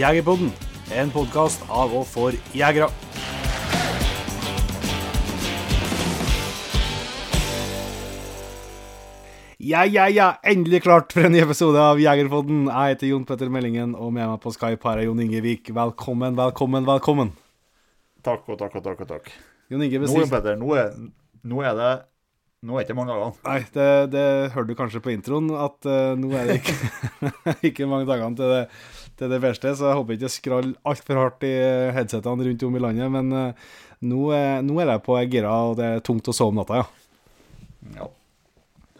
Jegerpodden, en podkast av og for jegere. Ja, ja, ja, endelig klart for en ny episode av Jegerpodden. Jeg heter Jon Petter Meldingen, og med meg på Skype har jeg Jon Ingevik. Velkommen, velkommen, velkommen. Takk og takk og takk. og takk. Jon Inge Nå, Jon Petter, nå, er, nå er det Nå er det ikke mange dagene. Nei, det, det hørte du kanskje på introen, at uh, nå er det ikke, ikke mange dagene til det, til det verste, så jeg håper ikke det skraller altfor hardt i headsetene rundt om i landet. Men eh, nå, er, nå er jeg på gira, og det er tungt å sove om natta, ja. Ja.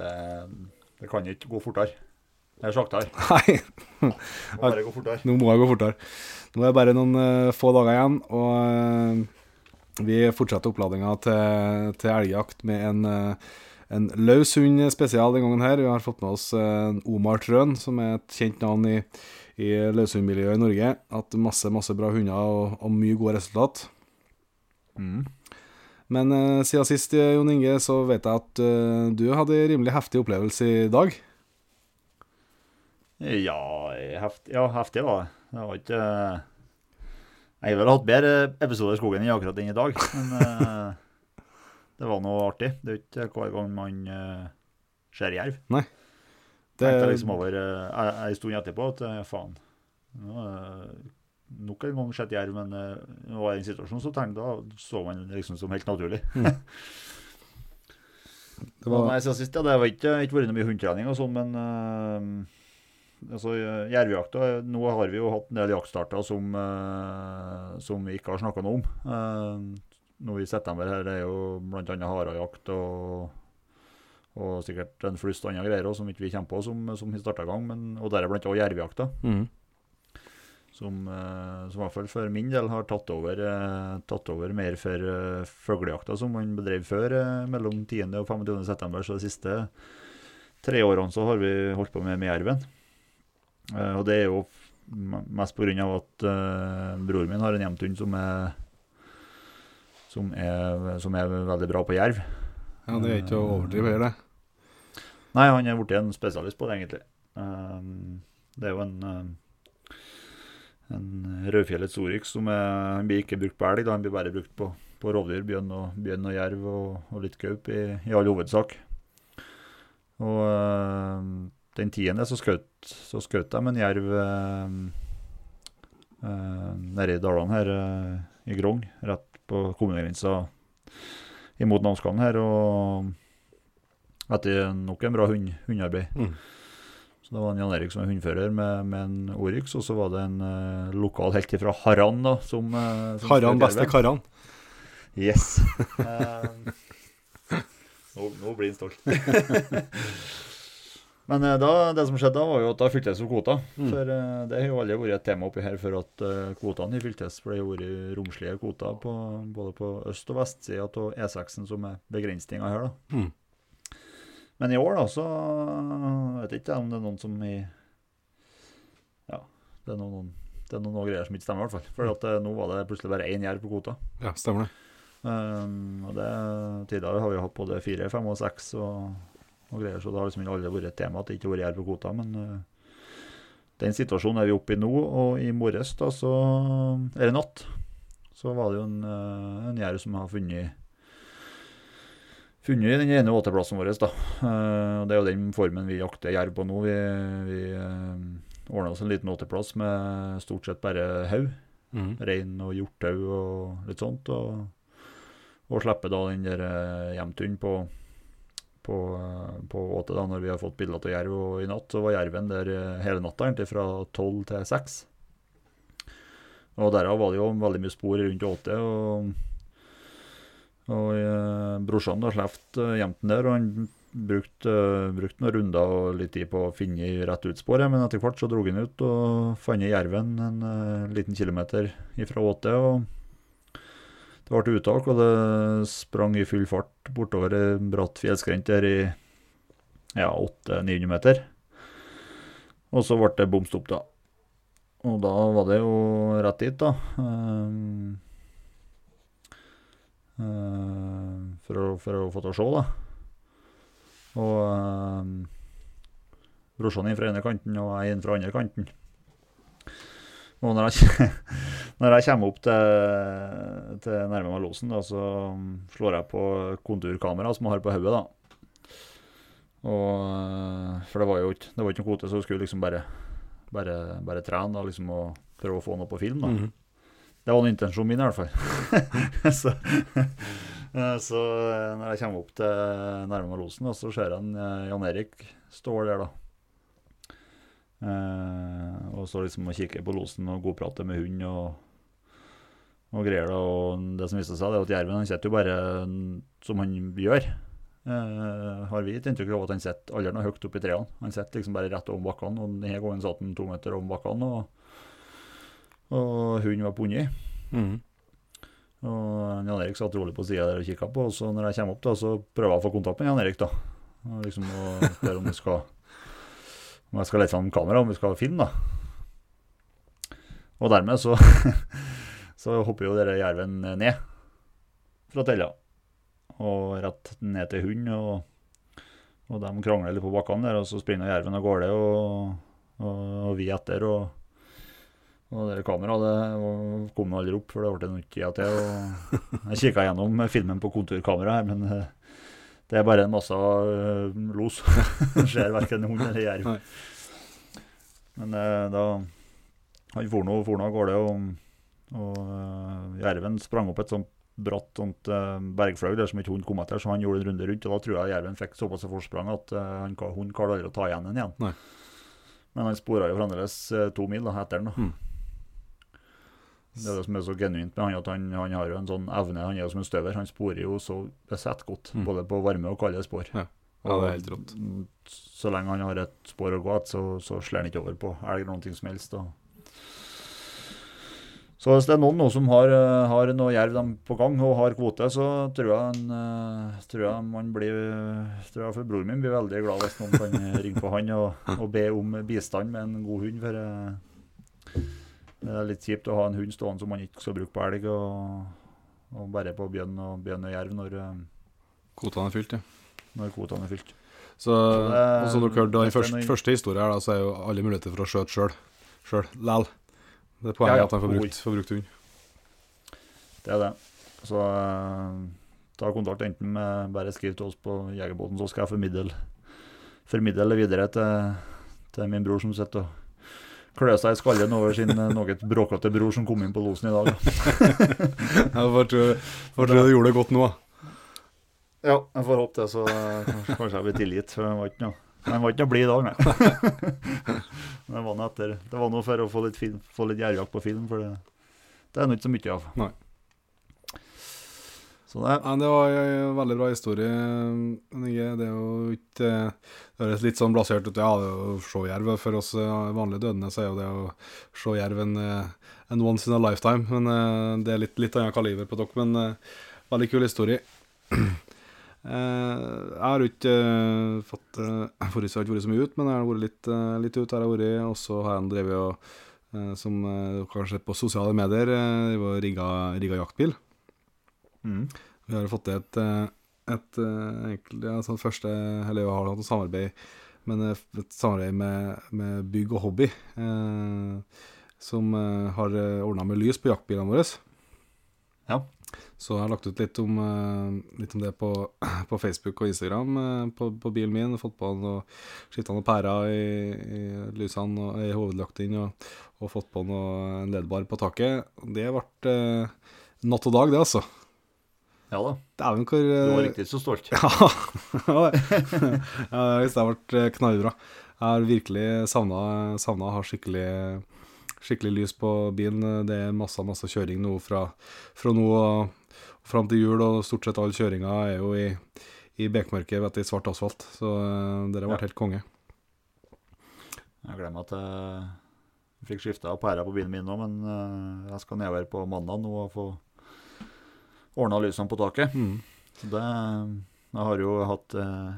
Det, det kan ikke gå fortere. Det er saktere. Nei, Det må bare gå fortere. nå må jeg gå fortere. Nå er det bare noen uh, få dager igjen, og uh, vi fortsetter oppladinga til, til elgjakt med en, uh, en løs hund spesial den gangen her. Vi har fått med oss eh, Omar Trøen, som er et kjent navn i, i løshundmiljøet i Norge. At masse, masse bra hunder og, og mye gode resultat. Mm. Men uh, siden sist, eh, Jon Inge, så vet jeg at uh, du hadde en rimelig heftig opplevelse i dag. Ja, heftig, ja, heftig var det. Det var ikke Jeg vel hatt bedre episoder i skogen enn akkurat den i dag, men uh, det var noe artig. Det er ikke hver gang man ser jerv. Det, Tenkte liksom over uh, en stund etterpå at eh, faen nå, uh, Nok en gang skjedd jerv, men uh, når jeg var i en situasjon, så tenkte da så man liksom som helt naturlig. det var, Nei, siden sist, ja, det har ikke, ikke vært mye hundetrening og sånn, men uh, altså, eh, jervejakta Nå har vi jo hatt en del jaktstarter som, eh, som vi ikke har snakka noe om. Uh, nå i september her er jo bl.a. harejakt og, og sikkert en flust andre greier også, som ikke vi kommer på, som, som vi starta i gang. Men, og deriblant også jervejakta, mm. som, eh, som i hvert fall for min del har tatt over, eh, tatt over mer for uh, fuglejakta, som man bedrev før, eh, mellom 10. og 25. september. Så de siste tre årene så har vi holdt på med, med jerven. Eh, og det er jo mest av at uh, broren min har en hjemtun som er som er, som er veldig bra på jerv. Ja, det er ikke å overdrive her, det. Nei, han er blitt en spesialist på det, egentlig. Um, det er jo en um, en rødfjellet oryx som er, han blir ikke brukt på elg, han blir bare brukt på, på rovdyr, bjørn og, bjørn og jerv og, og litt gaup i, i all hovedsak. Og um, den tiende så skjøt så skjøt de en jerv uh, nede i dalene her i Grong, rett på kommunegrensa imot Namskallen her. og etter nok en bra hund, hundearbeid. Mm. Så det var en Jan Erik som er hundfører med, med en Oryx, og så var det en uh, lokal helt fra Harran da, som, uh, som Karran, beste Karan. Yes. Eh, nå, nå blir han stolt. Men eh, da, det som skjedde da, var jo at da fyltes jo kvota. Mm. For eh, det har jo aldri vært et tema oppi her før at eh, kvotene har fyltes. For det har vært romslige kvoter på, både på øst- og vestsida av E6-en som er begrensninga her. da. Mm. Men i år, da, så vet jeg ikke om det er noen som i Ja, det er noen, det er noen, greier som ikke stemmer, i hvert fall. For at, nå var det plutselig bare én jerv på kvota. Ja, stemmer det. Um, og det, Tidligere har vi hatt både fire, fem og seks og, og greier, så det har liksom aldri vært et tema at det ikke har vært jerv på kvota. Men uh, den situasjonen er vi oppe i nå, og i morges, da, så Eller natt, så var det jo en, uh, en jerv som har funnet Funnet den ene åteplassen vår. da. Og Det er jo den formen vi jakter jerv på nå. Vi, vi ordna oss en liten åteplass med stort sett bare haug Mm. rein og hjortau og litt sånt. Og, og slipper da den der eh, hjemturen på, på, eh, på åte da, når vi har fått bilder av jerv. Og i natt så var jerven der eh, hele natta, egentlig fra tolv til seks. Og derav var det jo veldig mye spor rundt åte. Og, og eh, brorsan da slapp uh, jevnten der, og han brukte, eh, brukte noen runder og litt tid på å finne rett utsporet, men etter hvert så dro han ut og fant jerven en eh, liten kilometer ifra åte. og Det ble uttak, og det sprang i full fart bortover ei bratt fjellskrent der i ja, 800-900 meter. Og så ble det bom da. Og da var det jo rett dit, da. Um, um, for, å, for å få til å se, da. Og um, brorsan inn fra ene kanten og jeg inn fra andre kanten. Og når jeg, når jeg kommer opp til, til nærme meg losen, da, så slår jeg på konturkamera som jeg har på hodet. eh, For det var jo ikke, det var ikke noen kvote, så jeg skulle liksom bare, bare, bare trene da, liksom, og prøve å få noe på film. da. Mhm. Det var intensjonen min, i hvert fall. så, eh, så eh, når jeg kommer opp til nærme losen, da, så ser jeg en, Jan Erik står der, da. Eh, og så liksom å kikke på losen og godprate med hund og, og greier. da, Og det som viste seg, det er at jerven han sitter jo bare mm, som han gjør. Eh, har vi et inntrykk av at han sitter aldri noe høyt oppe i trærne. Han sitter liksom bare rett over bakkene. og Denne gangen satt han to meter over bakkene, og, og hunden var pundet. Mhm. Og Jan Erik satt rolig på sida der og kikka på, og så når jeg kommer opp, da, så prøver jeg å få kontakt med Jan Erik. da. Og liksom å spørre om vi skal om jeg skal lete fram kamera, om vi skal ha film, da. Og dermed så, så hopper jo dere jerven ned fra tella. Og rett ned til hund, og, og de krangler litt på bakkene der, og så springer jerven av gårde, og, og, og vi etter. og og det kameraet det kom aldri opp, for det ble noe tida til. Og jeg kikka gjennom filmen på konturkamera her, men eh, det er bare en masse uh, los. Det ser verken hund eller jerv. Men uh, da Han for nå av gårde, og, og uh, jerven sprang opp et sånt bratt sånt uh, bergfløy der som ikke hunden kom etter, så han gjorde en runde rundt. og Da tror jeg jerven fikk såpass forsprang at han, hun klarte aldri å ta igjen den igjen. Nei. Men han spora jo fremdeles to mil da, etter den. da. Mm. Det er det som er så genuint med han, at han, han har jo en sånn evne. Han er jo som en støver. Han sporer jo så besett godt, Mm. både på varme og kalde spor. Ja. Ja, det er helt rått. Så lenge han har et spor å gå etter, så, så slår han ikke over på elg eller noe som helst. Og Så hvis det er noen nå som har, eh, har noe jerv på gang og har kvote, så tror jeg, en, eh, tror jeg man blir tror jeg for Broren min blir veldig glad hvis noen kan ringe på han og, og be om bistand med en god hund. For eh, det er litt kjipt å ha en hund stående som man ikke skal bruke på elg, og, og bare på bjørn og, bjørn og jerv når, eh, Kvotene er fylt, ja. når kvotene er fylt. Så, det- og som dere hørte er første, første historie her, da, så er jo alle muligheter for å skjøte sjøl. Sjøl. Læl. Det er poenget Ja, ja. at han får brukt, får brukt hund. Det er det. Så eh, ta kontakt enten med Bare skriv til oss på Jegerbåten, så skal jeg formidle, formidle det videre til, til min bror som sitter og klør seg i skallen over sin eh, noe bråkete bror som kom inn på losen i dag. Jeg får tro du gjorde det godt nå, da. Ja, jeg får håpe det, så eh, kanskje, kanskje jeg blir tilgitt. For han var ikke noe, han var ikke noe blid i dag, nei. Men det var noe etter Det var noe for å få litt, film, få litt jervjakt på film, for det, det er nå ikke så mye av. Nei. Så det Ja, det var en veldig bra historie. Det er jo ikke Det høres litt sånn blasert ut. Ja, det er å se jerv. For oss eh, vanlige dødende så er jo det å se jerv en, eh, en once in a lifetime. Men eh, det er litt, litt annet kaliber på dere. Men eh, veldig kul historie. Eh, jeg har ikke eh, fått Forrige har ikke vært så mye ut, men jeg har vært litt, litt ut her jeg har vært, Og så har jeg drevet og, eh, som dere har sett på sosiale medier, rigga, rigga jaktbil. Mm. Vi har fått til et, et, et, eh, ja, sånn første Eller vi har hatt et samarbeid Men eh, et samarbeid med, med Bygg og Hobby, eh, som eh, har ordna med lys på jaktbilene våre. Ja. Så jeg har lagt ut litt om, eh, litt om det på, på Facebook og Instagram eh, på, på bilen min. Fått på noe skifta noen pærer i, i lysene og i hovedlakten og, og fått på noe, en LED-bar på taket. Det ble eh, natt og dag, det, altså. Ja da. Dæven, hvor Du var eh, riktig så stolt. ja, hvis det har vært eh, knallbra. Jeg har virkelig savna å ha skikkelig, skikkelig lys på bilen. Det er masse masse kjøring nå fra, fra nå og fram til jul, og stort sett all kjøringa er jo i, i bekmørket vet du, i svart asfalt. Så dere det har vært Ja. helt konge. Jeg glemmer at jeg fikk skifta pæra på bilen min nå, men eh, jeg skal nedover på mandag nå og få ordna lysene på taket. Mm. Så det Jeg har jo hatt eh,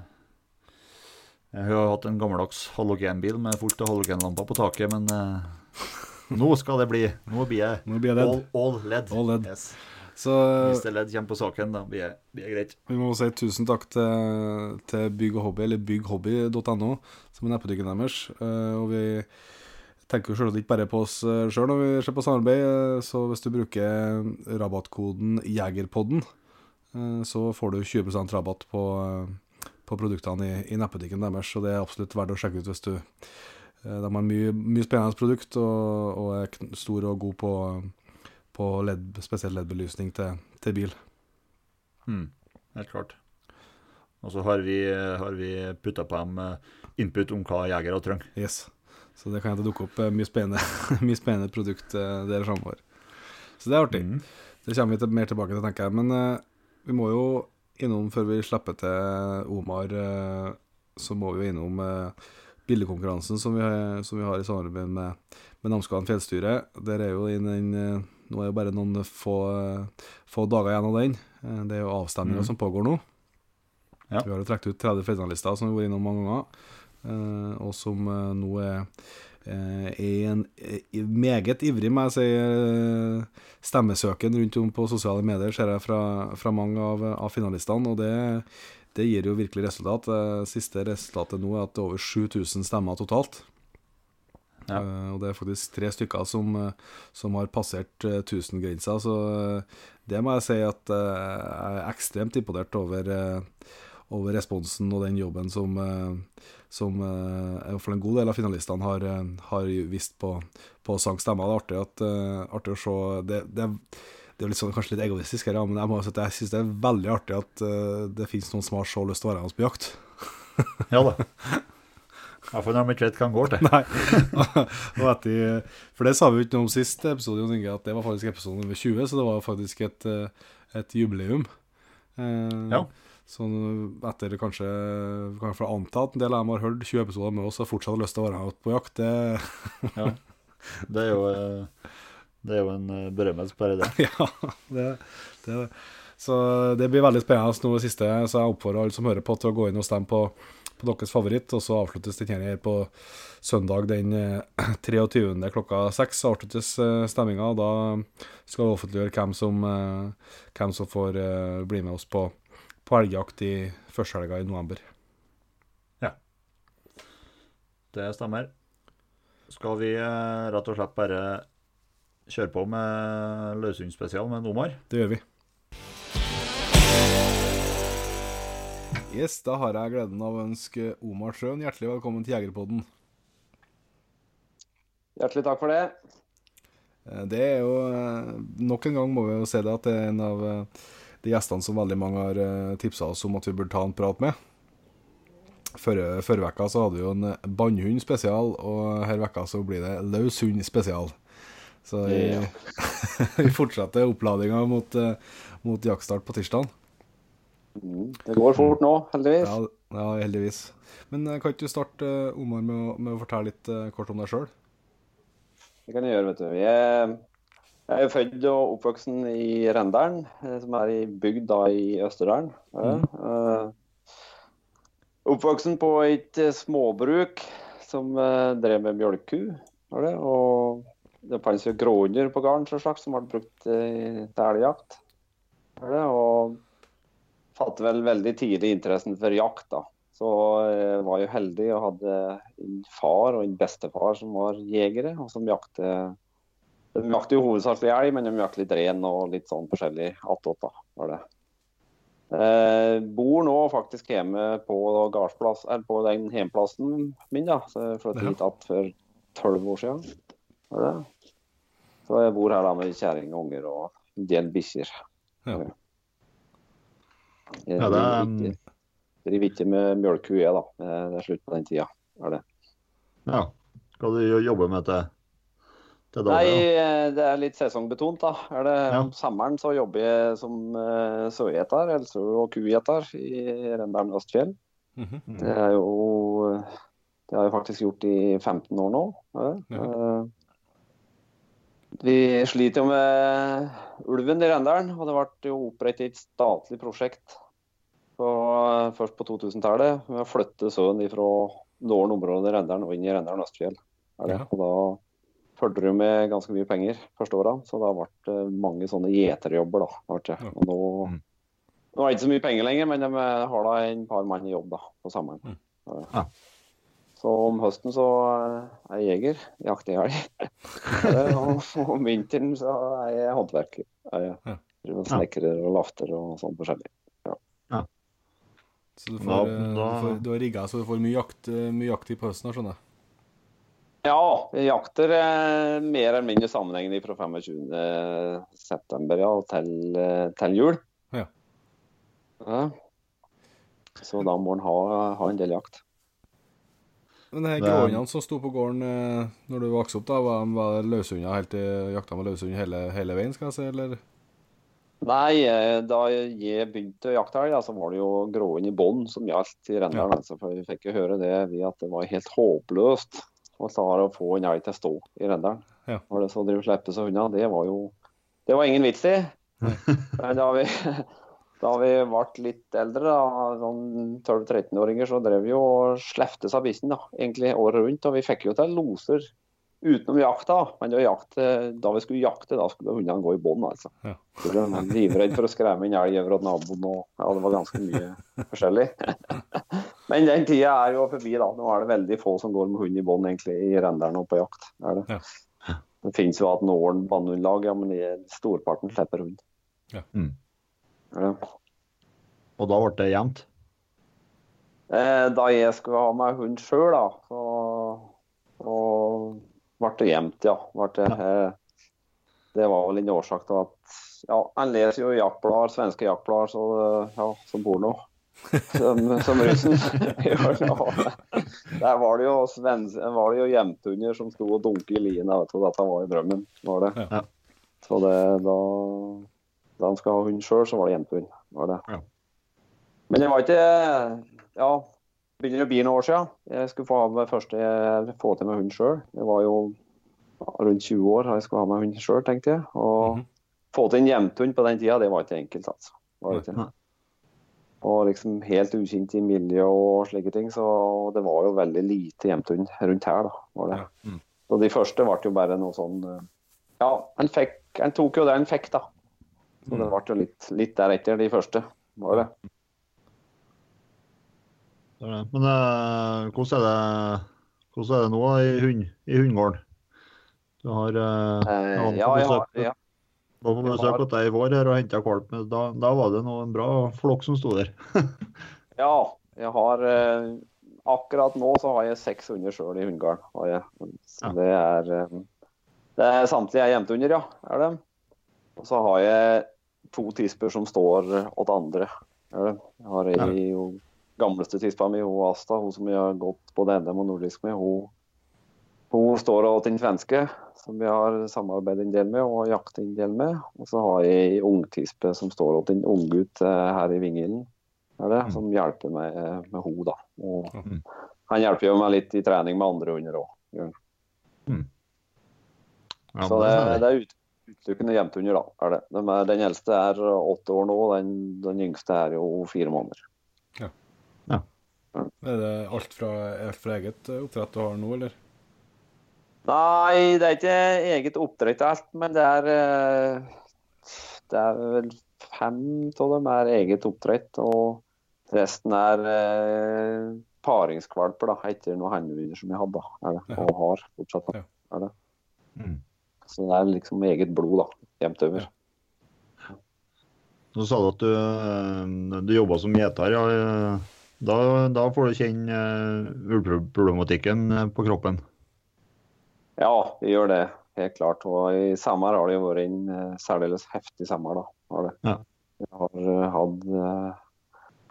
Jeg har hatt en gammeldags halogenbil med fullt av halogenlamper på taket, men eh, nå skal det bli Nå blir jeg Nå blir jeg all, all LED. All LED. Yes. Så Hvis det ledd kommer på saken, da blir det greit. Vi må si tusen takk til, til Bygg og Hobby, eller bygghobby.no, som er nettbutikken deres. Eh, og vi tenker jo selvsagt ikke bare på oss sjøl når vi ser på samarbeid. Så hvis du bruker rabattkoden Jegerpodden, så får du 20% rabatt på, på produktene i, i nettbutikken deres. Og det er absolutt verdt å sjekke ut hvis du De har mye, mye spennende produkt og, og, er stor og god på, på LED, spesielt LED-belysning til, til bil. Mm, helt klart. Og så har vi, har vi putta på dem input om hva jegere trenger. Yes. Så det kan hende dukke opp mye spennende, mye spennende produkt der framover. Så det er artig. Mm. Det kommer vi til, mer tilbake til, tenker jeg. Men uh, vi må jo innom, før vi slipper til Omar, uh, så må vi jo innom uh, bildekonkurransen som vi, som vi, har i samarbeid med, med Namsskogan fjellstyre. Der er jo inn inn, Nå er jo bare noen få, få dager igjen av den. Det er jo avstemninger mm. som pågår nå. Ja. Vi har jo trukket ut 30 finalister som vi har vært innom mange ganger, eh, og som eh, nå er, eh, er en meget ivrig, må jeg si, stemmesøken rundt om på sosiale medier, ser jeg fra, fra mange av, av, finalistene. og det, det gir jo virkelig resultat. Siste resultatet nå er at det er over 7000 stemmer totalt. Ja. Uh, og det er faktisk tre stykker som, som har passert uh, 1000-grensa, så uh, det må jeg si at jeg er ekstremt imponert over over responsen og den jobben som, eh, som uh, for en god del av finalistene har, eh, har vist på, på sang stemmer. Det er artig, at, artig å se det, det, det, er litt sånn, kanskje litt egoistisk, her, men jeg, må si at jeg syns det er veldig artig at det finnes noen som har så lyst til å være med oss på jakt. ja da. Iallfall når de ikke vet hva han går til. Nei. for det sa vi jo ikke noe om sist episode, at det var faktisk episode nummer 20, så det var faktisk et, et jubileum. Uh, ja. Sånn etter kanskje Kan jeg anta at en del av dem har hørt 20 episoder med oss og fortsatt har lyst til å være ute på jakt. Det ja. Det er jo, eh, det er jo en eh, berømmelse, bare det. ja, det, det. Så det blir veldig spennende nå det siste. Så jeg oppfordrer alle som hører på, til å gå inn og stemme på, på deres favoritt. Og så avsluttes denne her på søndag den 23. Eh, klokka seks. Avsluttes stemminga. Da skal vi offentliggjøre hvem som, hvem som får bli med oss på på elgjakt i førstehelga i november. Ja. Det stemmer. Skal vi eh, rett og slett bare kjøre på med løshundspesial med Omar? Det gjør vi. Yes, da har jeg gleden av å ønske Omar Sjøen hjertelig velkommen til Jegerpodden. Hjertelig takk for det. Eh, det er jo eh, Nok en gang må vi jo se det at det er en av de gjestene som veldig mange har eh, tipsa oss om at vi burde ta en prat med. Forrige uke så hadde vi jo en bannhund spesial, og her vekka så blir det løs hund spesial. Så vi, ja. vi fortsetter oppladinga mot, uh, mot jaktstart på tirsdag. Mm, det går fort nå, heldigvis. Ja, ja heldigvis. Men kan ikke du starte, Omar, med å, med å fortelle litt kort om deg sjøl? Det kan jeg gjøre, vet du. Er jeg er født og oppvokst i Rendalen, eh, som er i bygd da i Østerdalen. Mm. Uh, oppvokst på et eh, småbruk som drev med mjølku. Det? Og det fantes jo gråhunder på gården som ble brukt til elgjakt. Og fatte vel veldig tidlig interessen for jakt. da. Så jeg var jo heldig og hadde en far og en bestefar som var jegere, og som jakte de jakter jo hovedsakelig elg, men de jakter litt ren og litt sånn forskjellig attåt. var det. Eh, bor nå faktisk hjemme på eller på den hjemplassen min. da, så Jeg flyttet hit igjen for tolv år siden. Var det. Så jeg bor her da med kjerring og unger og en del bikkjer. Ja. Jeg ja, det... driver ikke med mjølku, jeg, da. Det er slutt på den tida. Er det. Ja. Hva du jobber med til det Nei, eh, det er litt sesongbetont. da. Er det, ja. Om sommeren så jobber jeg som uh, sauegjeter, eller sau- og kugjeter i Rendalen Østfjell. Mm -hmm. Det er jo Det har jeg faktisk gjort i 15 år nå. Ja. Uh, vi sliter jo med ulven i Rendalen, og det ble jo opprettet et statlig prosjekt på, først på 2000-tallet med å flytte sauen fra noen områder i Rendalen og inn i Rendalen Østfjell. Er det? Ja. Og da fulgte det med ganske mye penger første åra, så det har vært eh, mange sånne gjeterjobber. da. Og nå, mm. nå er det ikke så mye penger lenger, men de har da en par mann i jobb da, på sommeren. Mm. Ja. Så om høsten så er jeg jeger, jakter elg. og om vinteren så er jeg håndverker. Jeg driver og snekrer og lafter og sånn forskjellig. Så du, får, Da- eh, du, får, du har rigga så du får mye, jakt, eh, mye jakt på høsten, skjønner jeg. Ja, jeg jakter eh, mer eller mindre sammenhengende fra 25. september ja, til, eh, til jul. Ja. Ja. Så da må en ha, ha en del jakt. Men de her Det- gråhundene som sto på gården eh, når du vokste opp, da, var, var det løshunder helt til jakta med løshund hele, hele veien, skal jeg si, eller? Nei, eh, da jeg begynte å jakte elg, så var det jo gråhund i bånd som gjaldt i Rendalen. Altså, for vi fikk jo høre det ved at det var helt håpløst å klare å få en elg til å stå i Rendalen. Ja. Det så å drive og slippe seg unna, det var jo Det var ingen vits i. Men da vi, da vi ble litt eldre, da, sånn 12-13-åringer, så drev vi og slefte seg da, egentlig året rundt. Og vi fikk jo til loser utenom jakta. Men det jakt, da vi skulle jakte, da skulle hundene gå i bånd, altså. Ja. Så ble livredd for å skremme en elg over naboen og Ja, det var ganske mye forskjellig. Men den tida er jo forbi, da. Nå er det veldig få som går med hund i bånd egentlig i Rendalen og på jakt. Er det. Ja. det finnes jo at noen banneunderlag, ja, men i storparten slipper hund. Ja. Mm. Er det. Og da ble det jevnt. Eh, da jeg skulle ha meg hund sjøl, da, så, så ble det jevnt, ja. Ble det, eh, det var vel en årsak til at Ja, En leser jo jaktblader, svenske jaktblader, så eh, ja, som bor nå. Som, som russen. Der var det jo, svens, var det jo jentunger som sto og dunket i liene. Vet du, dette var jo drømmen. var det. Ja. Så det, da, da han skulle ha hund sjøl, så var det jentehund. var det. Ja. Men det var ikke Ja, begynner å bli noen år siden. Jeg skulle få ha første få til meg hund sjøl. Jeg var jo rundt 20 år da jeg skulle ha meg hund sjøl, tenkte jeg. Og -hmm. få til en jevnthund på den tida, det var ikke enkelt, altså. Var det ikke? Og liksom helt ukjent i miljø og slike ting, så det var jo veldig lite jevnthund rundt her, da. var det. Ja. Mm. Så de første ble jo bare noe sånn eh, Ja, en fikk, En tok jo det en fikk, da. Så det ble jo litt, litt deretter, de første. var det. Men eh, hvordan, er det, hvordan er det nå i, hund, i hundegården? Du har eh, Eh, Ja, jeg har, ja, var må jeg søke etter i vår her og hente valp. Da, da var det noe, en bra flokk som sto der. ja, jeg har eh, Akkurat nå så har jeg 600 sjøl i hundegarden. Så Ja. det er eh, Det er samtlige er jentehunder, ja. er det. Og så har jeg to tisper som står åt andre. Er det. Jeg har ei jo gamleste tispa mi, hun Asta, hun som jeg har gått både NM og nordisk med. Hun, hun står og den svenske, som vi har samarbeidet en del med og jaktet en del med. Og så har jeg ei ungtispe som står og en unggutt eh, her i Vingilden, er som hjelper meg eh, med henne. da. Og Mm. han hjelper jo meg litt i trening med andre hunder òg. Ja, Så det, er det er ut, utelukkende jevntunder, da. er det. De er, den eldste er åtte år nå, den, den yngste er jo fire måneder. Er det alt fra, alt fra eget oppdrett du har nå, eller? Nei, det er ikke eget oppdrett alt, men det er eh, Det er vel fem av dem er eget oppdrett, og resten er eh, paringskvalper da, etter noen hannhunder som jeg hadde, er det, og har fortsatt. da, Er det. Mm. Så det er liksom eget blod da, jevnt over. Så sa du at du, eh, du jobba som gjeter. Ja. Da, da får du kjenne ulveproblematikken på kroppen. Ja, vi gjør det. Helt klart. Og i sommer har det jo vært en eh, særdeles heftig sommer, da. Har det. Ja. Vi har eh, hatt,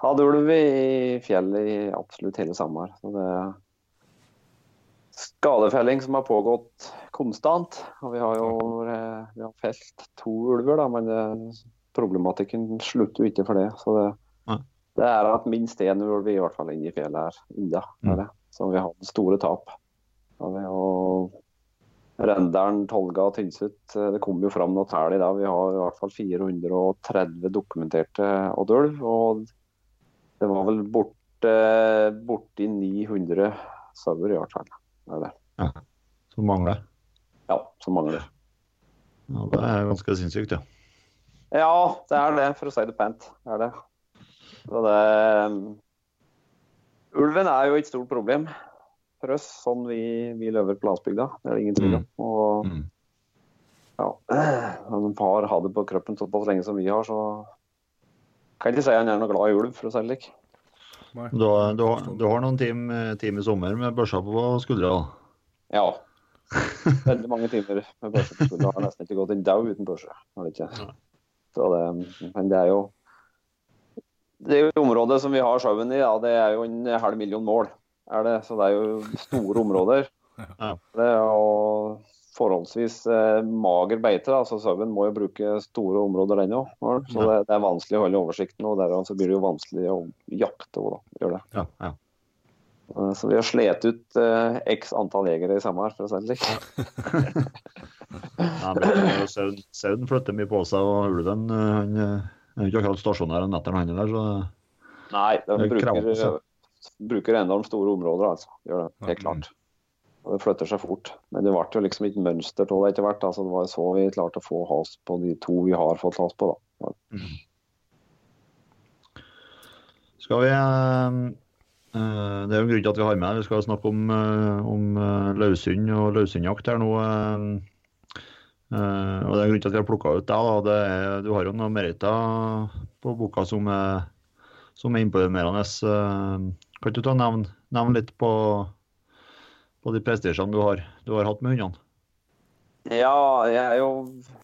hatt ulv i fjellet i absolutt hele sommer. Så det er skadefelling som har pågått konstant. Og vi har jo vi har felt to ulver, da, men det, problematikken slutter jo ikke for det. Så det, ja. det er at minst én ulv i hvert fall inne i fjellet her ennå. Mm. det. Så vi har hatt store tap. Og vi har Rendalen, Tolga og Tynset. eh, Det kommer jo fram noe tall i dag. Vi har i hvert fall 430 dokumenterte oddulv. Og det var vel borte, borti 900 sauer i hvert fall. Det det. Som mangler. Ja, som mangler. Ja, det er ganske sinnssykt, ja. Ja, det er det, for å si det pent. Det er det. Så det Ulven er jo et stort problem. For oss, sånn vi, vi lever på landsbygda. Det er det ingen tvil om. Og Mm. ja, når en far har det på kroppen såpass lenge som vi har, så kan jeg ikke si han er noe glad i ulv, for å si det slik. Du, har- du, du har noen timer time i sommer med børsa på skuldra? Ja. Veldig mange timer med børse på skuldra. Har nesten ikke gått en dag uten børse. Har det ikke. Så det, men det er jo Det er jo området som vi har sjøen i, ja, det er jo en halv million mål. Er det, så det er jo store områder. Ja. Det er jo forholdsvis eh, mager beite, da, så sauen må jo bruke store områder den òg. Så det, det er vanskelig å holde oversikten, og der, så blir det jo vanskelig å jakte òg. Gjør det. Ja, ja. Eh, Så vi har slet ut eh, x antall jegere i sommer, for å si det slik. Sauen flytter mye på seg, og ulven eh, han eh, er jo ikke akkurat stasjonær om nettene, han heller. Så Nei, de Det er bruker. Bruker enormt store områder, altså. Gjør det, helt klart. Og det flytter seg fort. Men det ble jo liksom et mønster av det etter hvert. Altså, det var så vi klarte å få has på de to vi har fått has på. da. skal vi eh, eh, Det er jo en grunn til at vi har med deg. Vi skal snakke om, eh, om løshund og løshundjakt her nå. og det er en grunn til at vi har plukka ut deg. da. Er, du har jo noen meritter på boka som er, som er imponerende. Kan du ta nevne nevn litt på, på de prestisjene du har, du har hatt med hundene? Ja, jeg er jo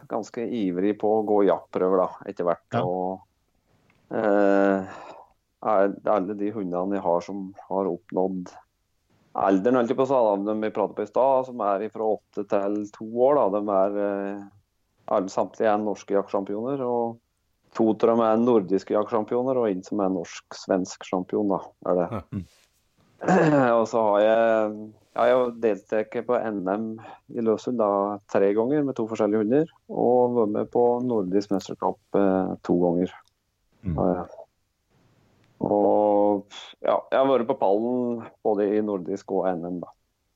ganske ivrig på å gå jaktprøver da, etter hvert. Ja. Og eh, alle de hundene jeg har som har oppnådd alderen, holdt jeg på å si, vi pratet på i stad, som er fra åtte til to år, da, de er eh, alle samtlige er norske jaktsjampioner. og To av dem er nordiske jaktsjampioner, og en som er norsk-svensk sjampion. da, er det. Ja. og så har jeg jeg har deltatt på NM i Løsund da, tre ganger med to forskjellige hunder. Og vært med på nordisk mesterskap eh, to ganger. Mm. Og ja, jeg har vært på pallen både i nordisk og NM, da.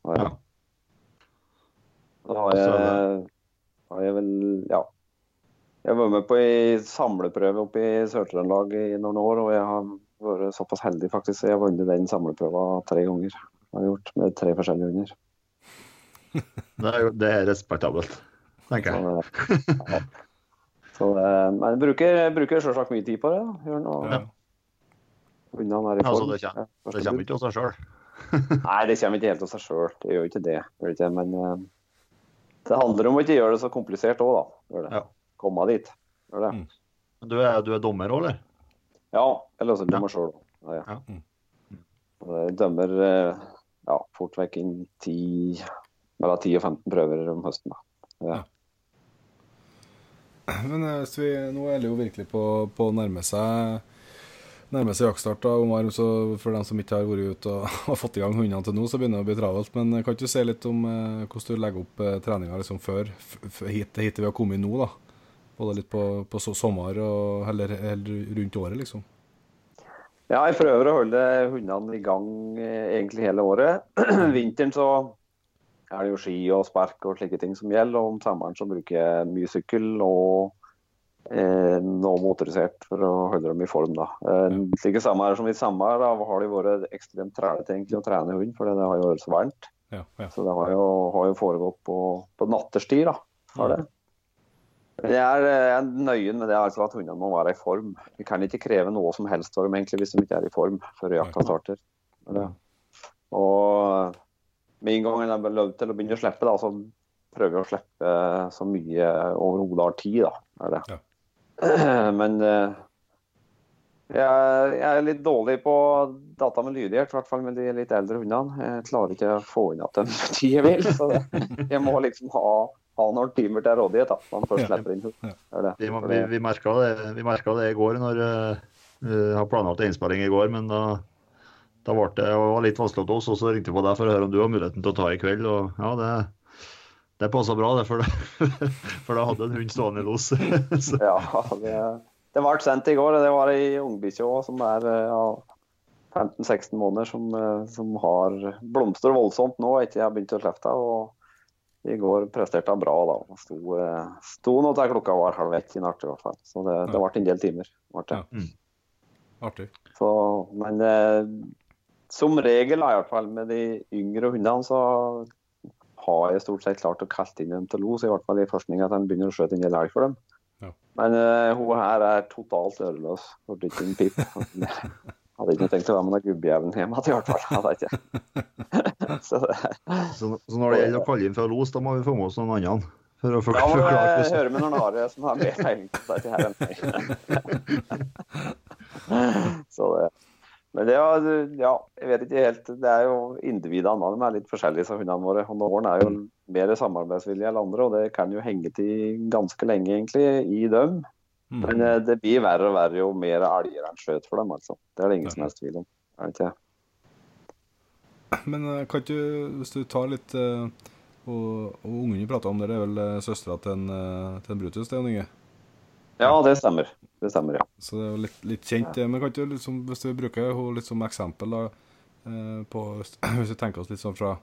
Og. Ja. Da har jeg, har jeg vel Ja. Jeg var med på ei samleprøve oppe i Sør-Trøndelag i noen år, og jeg har vært såpass heldig faktisk, jeg har vunnet den samleprøva tre ganger. Jeg har gjort med tre forskjellige hunder. Det er, det er respektabelt, tenker jeg. Så, ja. så men jeg bruker, jeg bruker selvsagt mye tid på det. Gjør noe. Ja. Ja, det kommer- Det kommer ikke av seg sjøl. Nei, det kommer ikke helt av seg sjøl. Det gjør ikke det. Men eh, det handler om å ikke gjøre det så komplisert òg, da. Gjør det. Ja. Komme dit. Mm. Du, er- du er dommer òg, eller? Ja, eller altså dommer sjøl. Ja, ja. Ja. Mm. Dømmer eh, ja, fort vekk inn 10, mellom 10 og 15 prøver om høsten. da. Men eh, hvis vi, nå er det jo virkelig på, på å nærme seg Nærme seg jaktstart. For dem som ikke har vært ute og og fått i gang hundene til nå, så begynner det å bli travelt. Men eh, kan ikke du si litt om eh, hvordan du legger opp eh, treninga liksom før f f hit, hit vi har kommet nå? da? Både litt på, på sommer og heller, heller rundt året, liksom. Ja, jeg prøver å holde hundene i gang eh, egentlig hele året. Vinteren så er det jo ski og spark og slike ting som gjelder. Og om sommeren så bruker jeg mye sykkel og eh, noe motorisert for å holde dem i form. da. Eh, Slike sommer som i sommer da har det vært ekstremt trælete egentlig å trene hund, for det har jo vært så varmt. Ja, ja. Så det har jo, har jo foregått på, på natterstid. da, har det. Jeg er, jeg er nøye med det altså at hundene må være i form. Vi kan ikke kreve noe som helst av dem egentlig hvis de ikke er i form før jakta starter. Er det. Og med en gang en er lov til å begynne å slippe, da, så prøver vi å slippe så mye overhodet har tid. da, det. Men eh, jeg, jeg er litt dårlig på data med lydighet, i hvert fall med de litt eldre hundene. Jeg klarer ikke å få inn at tid jeg vil. Så det, jeg må liksom ha, ha noen timer til rådighet da, når han først Ja. slipper inn. Ja. Er det. Vi, vi, vi merka det, det i går når uh, vi har planlagt en innspilling i går, men da, da ble det, det var litt vanskelig til oss. Og så ringte jeg på deg for å høre om du har muligheten til å ta i kveld. Og ja, det, det passa bra, det, for, det, for da hadde en hund stående i los. Ja, det, det ble sendt i går. Det var ei ungbikkje òg som er eh, ja, 15-16 måneder, som, eh, som har blomstrer voldsomt nå etter jeg har begynt å slippe henne. I går presterte han bra. da. og Sto, eh, sto nå til klokka var halv ett i natt i hvert fall. Så det, det ble en del timer. Ja. Artig. Så, men eh, som regel, i hvert fall med de yngre hundene, så har jeg stort sett klart å kalte inn dem til los. I hvert fall i forskninga at han begynner å skjøte en del elg for dem. Ja. Men uh, hun her er totalt øreløs. Hørte ikke en pip. Hadde ikke tenkt å være med noen gubbjævel hjem igjen, i hvert fall. Hadde jeg ikke. så, Så, så når det gjelder å kalle inn fra los, da må vi få med oss noen andre. For å forklare forklare jeg hvordan- med noen andre som har mer peiling på dette her enn meg. men det er, ja, jeg vet ikke helt. Det er jo individene de er litt forskjellige, som hundene våre. Og Noen er jo mer samarbeidsvillige enn andre, og det kan jo henge til ganske lenge egentlig i dem. Mm. Men eh, det blir verre og verre jo mer elger en skjøt for dem, altså. Det er det ingen som helst tvil om. Er det ikke? Men eh, kan du, hvis du tar litt eh, Og, og ungen du prater om dere, det er vel søstera til en, til en Brutus, det, Jon Inge? Ja, det stemmer. Det stemmer, ja. Så det er jo litt, litt kjent, det. Men kan du liksom, hvis du bruker henne litt som eksempel, da, på, hvis vi tenker oss litt sånn fra,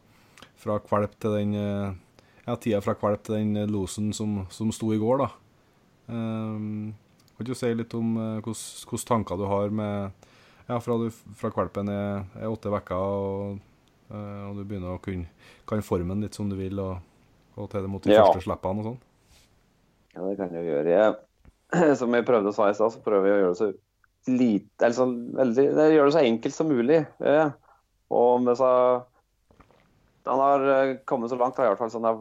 fra kvalp til den Ja, tida fra kvalp til den losen som, som sto i går, da. Um, kan du si litt om eh, hvilke tanker du har med Ja, fra, du, fra kvalpen er, er åtte uker, og, eh, og du begynner å kunne kan forme den litt som du vil, og, og til det mot de Ja. første slippene og sånn? Ja, det kan jeg gjøre. Jeg, som jeg prøvde å si i stad, så prøver jeg å gjøre det så lite eller så veldig, det gjør det så enkelt som mulig. Ja. Og med så Han har eh, kommet så langt, da, i hvert fall sånn har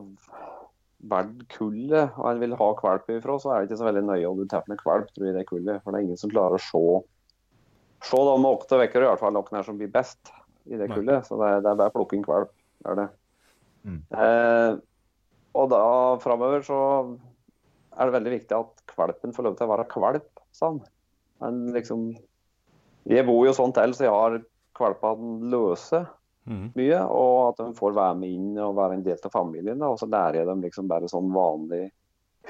valgt kullet, og han vil ha valp ifra, så er det ikke så veldig nøye om du tar med tror jeg, i det kullet. For det er ingen som klarer å se Se da med åtte uker, i hvert fall noen her som blir best i det kullet. Så det er, det er bare inn kvalp. Det er det. Mm. Eh, og da framover så er det veldig viktig at kvalpen får lov til å være kvalp, sa han. Men liksom Jeg bor jo sånn til, så jeg har kvalpene løse Mhm. mye. Og at de får være med inn og være en del av familien. Og så lærer jeg dem liksom bare sånn vanlig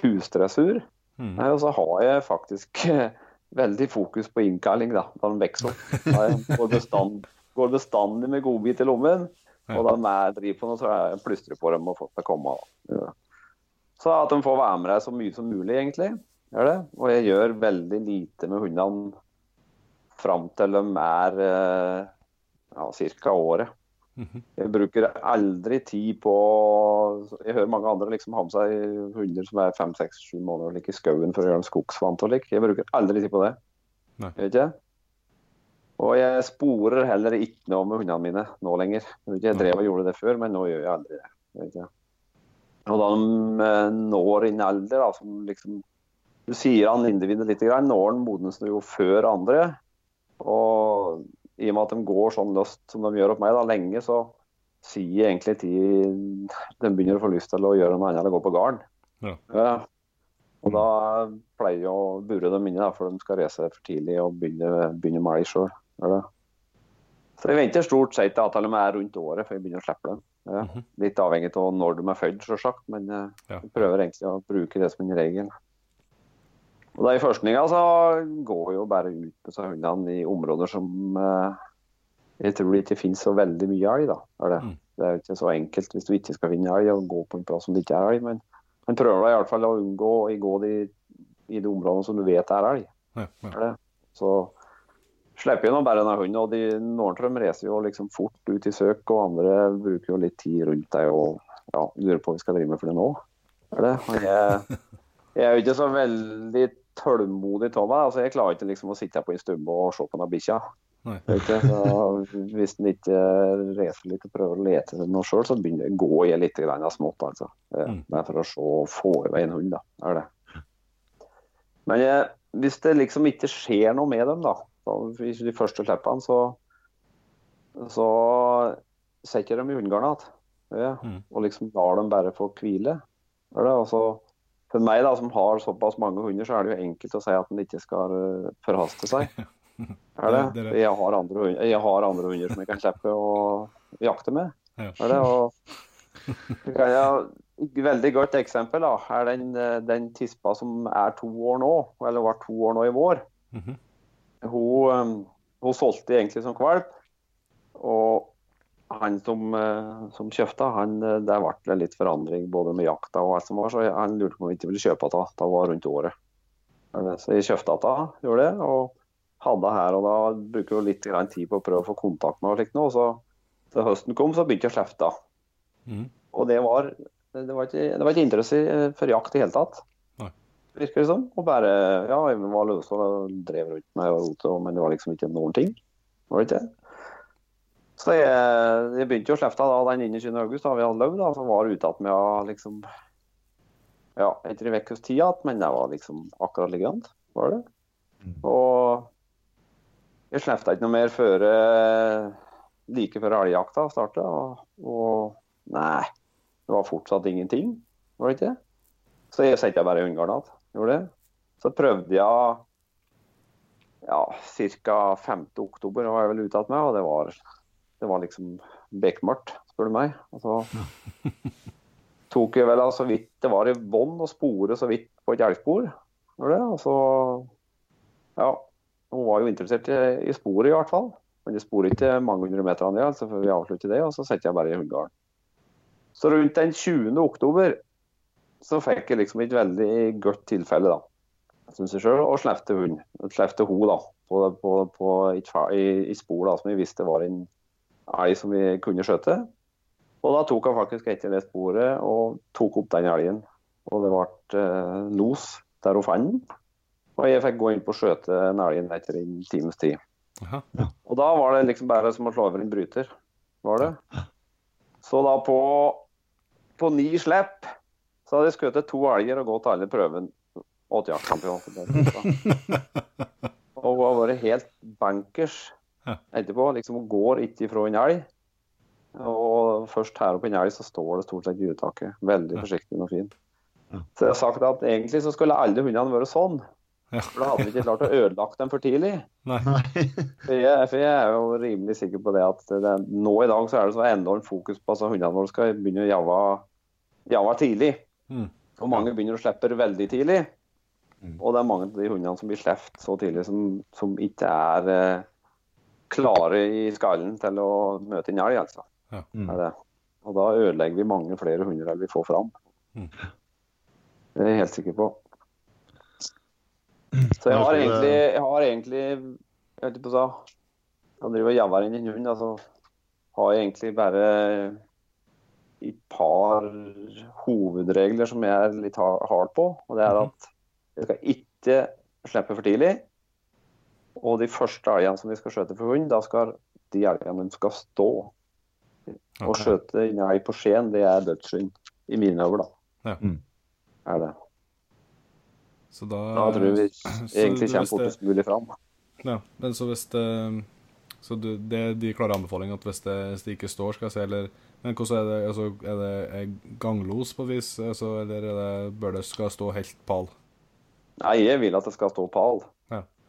husdressur. Mm. Og så har jeg faktisk veldig fokus på innkalling da, da de vokser opp. Går, bestand, går bestandig med godbit i lommen. Og da jeg driver på noe, så jeg plystrer på dem og får til å komme. Ja. Så at de får være med deg så mye som mulig, egentlig. Gjør det. Og jeg gjør veldig lite med hundene fram til de er eh, ja, ca. året. Jeg bruker aldri tid på Jeg hører mange andre liksom ha med seg hunder som er fem, seks, sju måneder like, i skauen for å gjøre dem skogsvant og lik. Jeg bruker aldri tid på det. Nei. Ikke? Og jeg sporer heller ikke noe med hundene mine nå lenger. Jeg, drev og gjorde det før, men nå gjør jeg aldri det. Ikke? Og da de eh, når inn alder, da, som liksom Du sier han individet litt, når han modnes jo før andre. Og i og med at de går sånn løst som de gjør opp meg da, lenge, så sier egentlig tid de begynner å få lyst til å gjøre noe annet enn å gå på garn. Ja. Og da pleier jeg å bure dem inne, da, for de skal reise for tidlig og begynne, begynne med elg sjøl. Så jeg venter stort sett til at de er rundt året før jeg begynner å slippe dem. Mhm. Litt avhengig av når de er født, sjølsagt, men eh, jeg prøver egentlig å bruke det som en regel. Og da I forskninga så går jo bare ut på hundene i områder som eh, jeg tror det ikke finnes så veldig mye elg. da. Det. Mm. det er jo ikke så enkelt hvis du ikke skal finne elg, å gå på en plass som det ikke er elg. Men man prøver da i hvert fall å unngå å gå de, i de områdene som du vet er elg. Ja, ja. Så slipper jo bare denne hunden. og de, Noen av dem reiser jo liksom fort ut i søk, og andre bruker jo litt tid rundt deg og ja, lurer på hva vi skal drive med for det nå. Er det? Jeg, jeg er jo ikke så veldig tålmodig av meg. altså Jeg klarer ikke liksom å sitte her på en stubbe og se på ikke, så Hvis en ikke reiser litt og prøver å lete etter noe sjøl, så begynner, går jeg litt grann smått. altså. Eh, Mm. Det er for å se og få i vei en hund, da. er det. Men eh, hvis det liksom ikke skjer noe med dem, da, så hvis de første slippene, så, så setter de i hundegarden igjen. Ja, Mm. og liksom lar dem bare få hvile. Er det? Og så- for meg da, som har såpass mange hunder, så er det jo enkelt å si at en ikke skal eh, forhaste seg. Er det? Det- det. Jeg, har andre jeg har andre hunder som jeg kan slippe å jakte med. Ja. Er det? Og det et veldig godt eksempel da, er den, eh, den tispa som er to år nå, eller var to år nå i vår. Mhm. Hun, eh, hun solgte egentlig som kvalp. Og han som, eh, som kjøpte, han, det der ble det litt forandring både med jakta og alt som var, så han lurte på om jeg ikke ville kjøpe henne. Det var rundt året. Er? Så jeg kjøpte henne, gjorde det. Og hadde her, og da bruker vi litt grann tid på å prøve å få kontakt med og slikt. Så da høsten kom, så begynte jeg å slefte. Mm. Og det var, det var ikke, det var ikke interesse for jakt i hele tatt. Nei. Virker det som. Og bare Ja, jeg var løs og drev rundt med og men det var liksom ikke noen ting. Var det ikke? Så jeg, jeg begynte jo å slefte da den 21. august, da vi hadde da, så var jeg ute igjen med liksom Ja, etter en ukes tid igjen, men det var liksom akkurat liggende, var det. Og jeg slefta ikke noe mer før eh, like før elgjakta starta. Og, og nei, det var fortsatt ingenting, var det ikke? Så jeg sendte bare hundegården igjen. Gjorde det. Så prøvde jeg ja, ca. 5. oktober var jeg vel ute igjen med, og det var, det var liksom bekmørkt, spør du meg. Og så tok jeg vel så vidt det var i bånn og spore så vidt på et elgspor. Og så ja, hun var jo interessert i, i sporet i hvert fall. Men det sporet ikke mange hundre meter ned, altså før vi avslutter det, og så setter jeg bare i hundegården. Så rundt den 20. oktober så fikk jeg liksom et veldig godt tilfelle, da. Syns jeg sjøl, og slefte hund. Slefte hun, da. På, på, på i, i spor da, som vi visste var en elg som vi kunne skjøte. Og da tok han faktisk etter det sporet og tok opp den elgen. Og det ble eh, los der hun fant den. Og jeg fikk gå inn på å skjøte en elg etter en times tid. Jaha. Og da var det liksom bare som å slå over en bryter. Var det. Så da på, på ni slipp så hadde jeg skutt to elger og gått alle prøven åt jaktkampion. Og har vært helt bankers Ja. Etterpå. Liksom hun går ikke ifra en elg. Og først her oppe en elg så står det stort sett i uttaket. Veldig forsiktig og fin. Så jeg har sagt at egentlig så skulle alle hundene vært sånn. Ja. For da hadde vi ikke klart å ødelagt dem for tidlig. Nei. For jeg, for jeg er jo rimelig sikker på det at det, nå i dag så er det så enormt fokus på at hundene våre skal begynne å jave, jave tidlig. Mm. Og mange begynner å slippe veldig tidlig. Mm. Og det er mange av de hundene som blir sluppet så tidlig, som, som ikke er eh, klare i skallen til å møte en elg, altså. Ja. Mm. Det. Og da ødelegger vi mange flere hunder enn vi får fram. Mm. Det er jeg helt sikker på. Så jeg har egentlig, jeg har egentlig jeg vet ikke på hva jeg driver og javer inn en hund, altså har jeg egentlig bare et par hovedregler som jeg er litt ha- hard på. Og det er at jeg skal ikke slippe for tidlig. Og de første elgene som vi skal skjøte for hund, da skal de elgene de skal stå. Å okay. skjøte en elg på Skien, det er dødssynd. I mine øyne, da. Ja. Mm. Er det. Så da, Da tror jeg vi så egentlig kommer fortest mulig fram. Ja, men så hvis det Så du, det er de klare anbefalingene at hvis det, hvis det ikke står, skal jeg si, eller Men hvordan er det altså, Er det er ganglos på vis, altså, eller er det, bør det skal stå helt pal? Nei, jeg vil at det skal stå pal.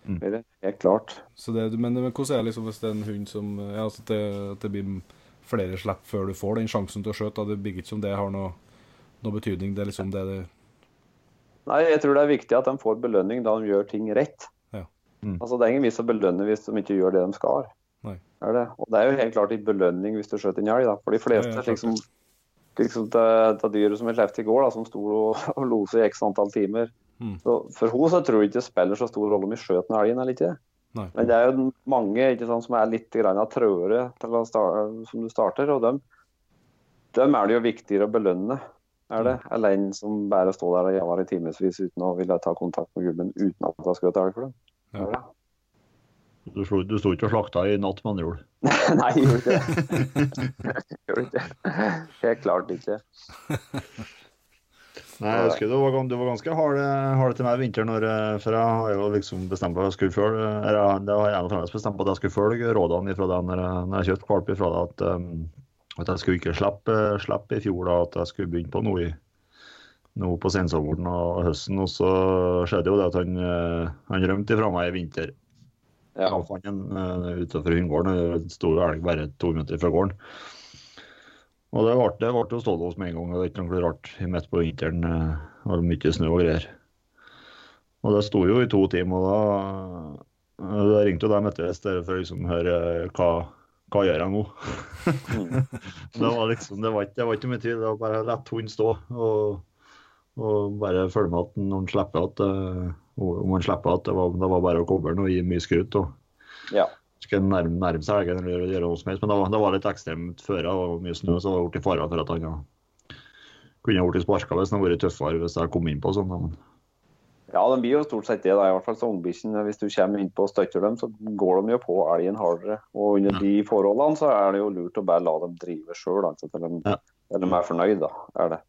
Mm. Det er Helt klart. Så det, men, men hvordan er det liksom hvis det er en hund som Ja, altså det, det blir flere slipp før du får den sjansen til å skjøte? Det blir ikke som det har noe, noe betydning. Det er liksom det det Nei, jeg tror det er viktig at de får belønning da de gjør ting rett. Ja. Mm. Altså, Det er ingen vits å belønne hvis de ikke gjør det de skal. Nei. Er det? Og det er jo helt klart en belønning hvis du skjøter en elg. da. For de fleste, Ja, liksom, liksom det, det dyret som jeg slapp i går, da, som sto og, og loset i x antall timer. Mm. Så For henne så tror jeg ikke det spiller så stor rolle om vi skjøt den elgen eller ikke. Nei. Men det er jo mange ikke sant, som er litt av trøere til starte, som du starter, og dem, dem er det jo viktigere å belønne. Er det? Eller en som bare står der og jager i timevis uten å ville ta kontakt med gubben uten at det har skutt elg for dem. Ja. Du sto, du sto ikke og slakta i natt, med andre ord. Nei, jeg gjorde ikke det. Jeg gjorde ikke det. Helt klart ikke. Nei, jeg husker du var, du var ganske harde hard til meg i vinter, når, eh, for jeg har jo liksom bestemt på at jeg skulle følge eller jeg- Det har jeg fremdeles bestemt på at jeg skulle følge rådene fra deg når når jeg kjøpte valp fra deg, at, um, at jeg skulle ikke slippe, slippe i fjor, da, at jeg skulle begynne på noe i nå på sensommeren og høsten. Og så skjedde jo det at han, eh, han rømte ifra meg i vinter. Ja. Jeg fant en uh, utenfor hundegården. Det sto jo elg bare to minutter fra gården. Og det ble, det ble jo stålås med en gang. Det var ikke noe rart midt på vinteren. eh, Det var mye snø og greier. Og det sto jo i to timer, og da, da ringte jo dem etter et stedet for å liksom høre hva, hva gjør jeg nå? det var liksom, det var ikke, det var ikke mye tvil. Det var bare å la hunden stå og, og bare følge med at når han slipper at, eh, Om han slipper at det var, det var bare å koble den og gi mye skrutt. og Ja. Skal nærme, nærme seg elgen eller gjøre noe som helst. Men det var, det var litt ekstremt føre og mye snø, så det var blitt fare for at han ja, kunne blitt sparka hvis han hadde vært tøffere hvis jeg kom inn på sånn. Men Ja, de blir jo stort sett det. da, i hvert fall så ungbisjen, Hvis du kommer inn på og støtter dem, så går de jo på elgen hardere. Og under Ja. de forholdene så er det jo lurt å bare la dem drive sjøl, altså, til de, Ja. de er fornøyd. da, er det.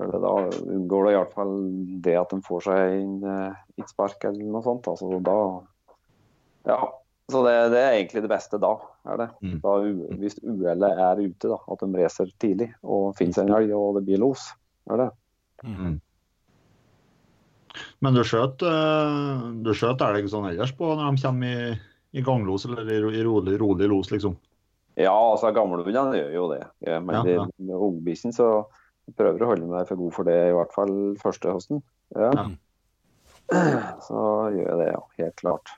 Eller da unngår det i hvert fall det at de får seg en, eh, et spark eller noe sånt. altså da, ja, Så det, det er egentlig det beste da. er det. Mm. Da, hvis uhellet er ute, da, at de racer tidlig og finner seg en elg og det blir los. er det. Men du skjøt, eh, du skjøt elg sånn ellers på når de kommer i, i ganglos eller i, i rolig, rolig los, liksom? Ja, altså gamlehundene gjør jo det. Ja, men Ja, ja. med ungbikkjen så prøver å holde meg for god for det, i hvert fall første høsten. Ja. Ja. Så gjør jeg det, ja. Helt klart.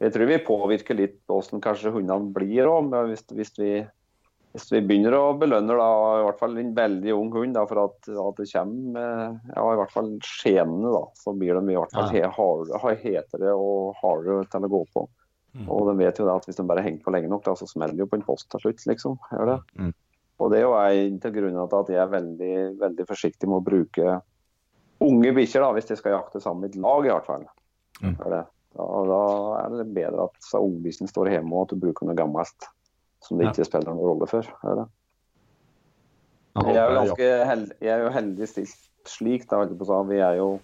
Jeg tror vi påvirker litt hvordan kanskje hundene blir òg, hvis, hvis, vi- hvis vi begynner å belønne da, i hvert fall en veldig ung hund da, for at, at det kommer eh, ja, i hvert fall skjenene, da, så blir de i hvert fall he, hetere og hardere til å gå på. Mm. Og de vet jo da at hvis de bare henger på lenge nok, da, så smeller det jo på en post til slutt. liksom. Gjør det? Mm. Og det er jo en av grunnene til at jeg er veldig, veldig forsiktig med å bruke unge bikkjer, hvis de skal jakte sammen i et lag, i hvert fall. Mm. Gjør det? Da, da er det bedre at så står hjemme, og at du bruker noe gammelt som det Ja. ikke spiller noen rolle for. Det? Jeg Jeg er jo håper- ganske held, jeg er jo heldig stilt slik. da. Vi er jo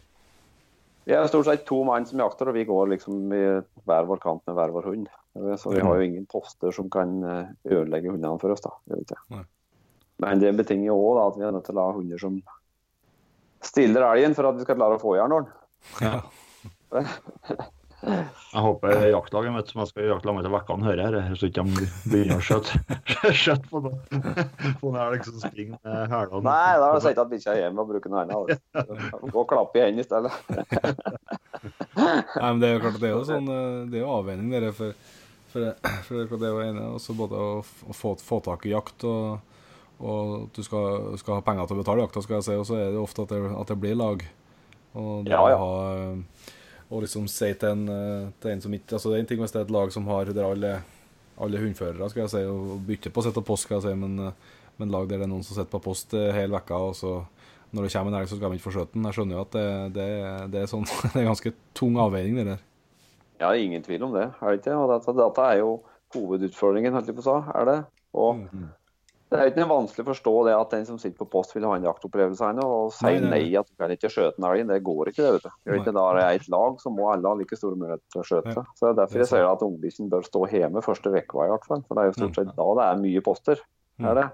vi er stort sett to mann som jakter, og vi går liksom i hver vår kant med hver vår hund. Så vi har jo ingen poster som kan eh, ødelegge hundene for oss. da. Men det betinger jo òg at vi er nødt til å ha hunder som stiller elgen for at vi skal klare å få i den. Ja. Jeg håper jaktlaget mitt som jeg skal i jaktlag med til vekkene, hører her, så ikke de begynner å skjøtte på noen På en elg som springer med hælene. Nei, da har du sagt at bikkja er hjemme og bruker noe annet. Gå og klappe i hendene i stedet. Nei, men det er jo klart det er jo sånn eh, Det er jo avveining dere for, for, for det er jo ene også både å, å få, få tak i jakt og, og du skal, skal ha penger til å betale jakta, skal jeg si, og så er det ofte at det, at det blir lag. Og det Ja, ja. å ha og liksom si til en, eh, til en som ikke Altså Det er en ting hvis det er et lag som har der alle, alle hundførere, skal jeg si, og bytter på å sitte på post, skal jeg si, men, eh, men lag der det er noen som sitter på post eh, hele vekka, og så når det kommer en elg, så skal de ikke få skjøte den. Jeg skjønner jo at det, det, det er sånn Det er ganske tung avveining, det der. Ja, ingen tvil om det. er det ikke? Og dette, dette er jo hovedutfordringen, holdt jeg på å si. Er det? Og Mm. Det er jo ikke vanskelig å forstå det at den som sitter på post vil ha en jaktopplevelse her nå, og si sier nei, nei, nei. at du kan ikke skjøte en elg. Det går ikke, det. vet du. Gjør det ikke da det er et lag, så må alle ha like store muligheter til å skjøte. Ja, Så det er derfor det er jeg sier at ungbikkjen bør stå hjemme første uka i hvert fall. For det er jo stort sett da det er mye poster. Mm. Er det?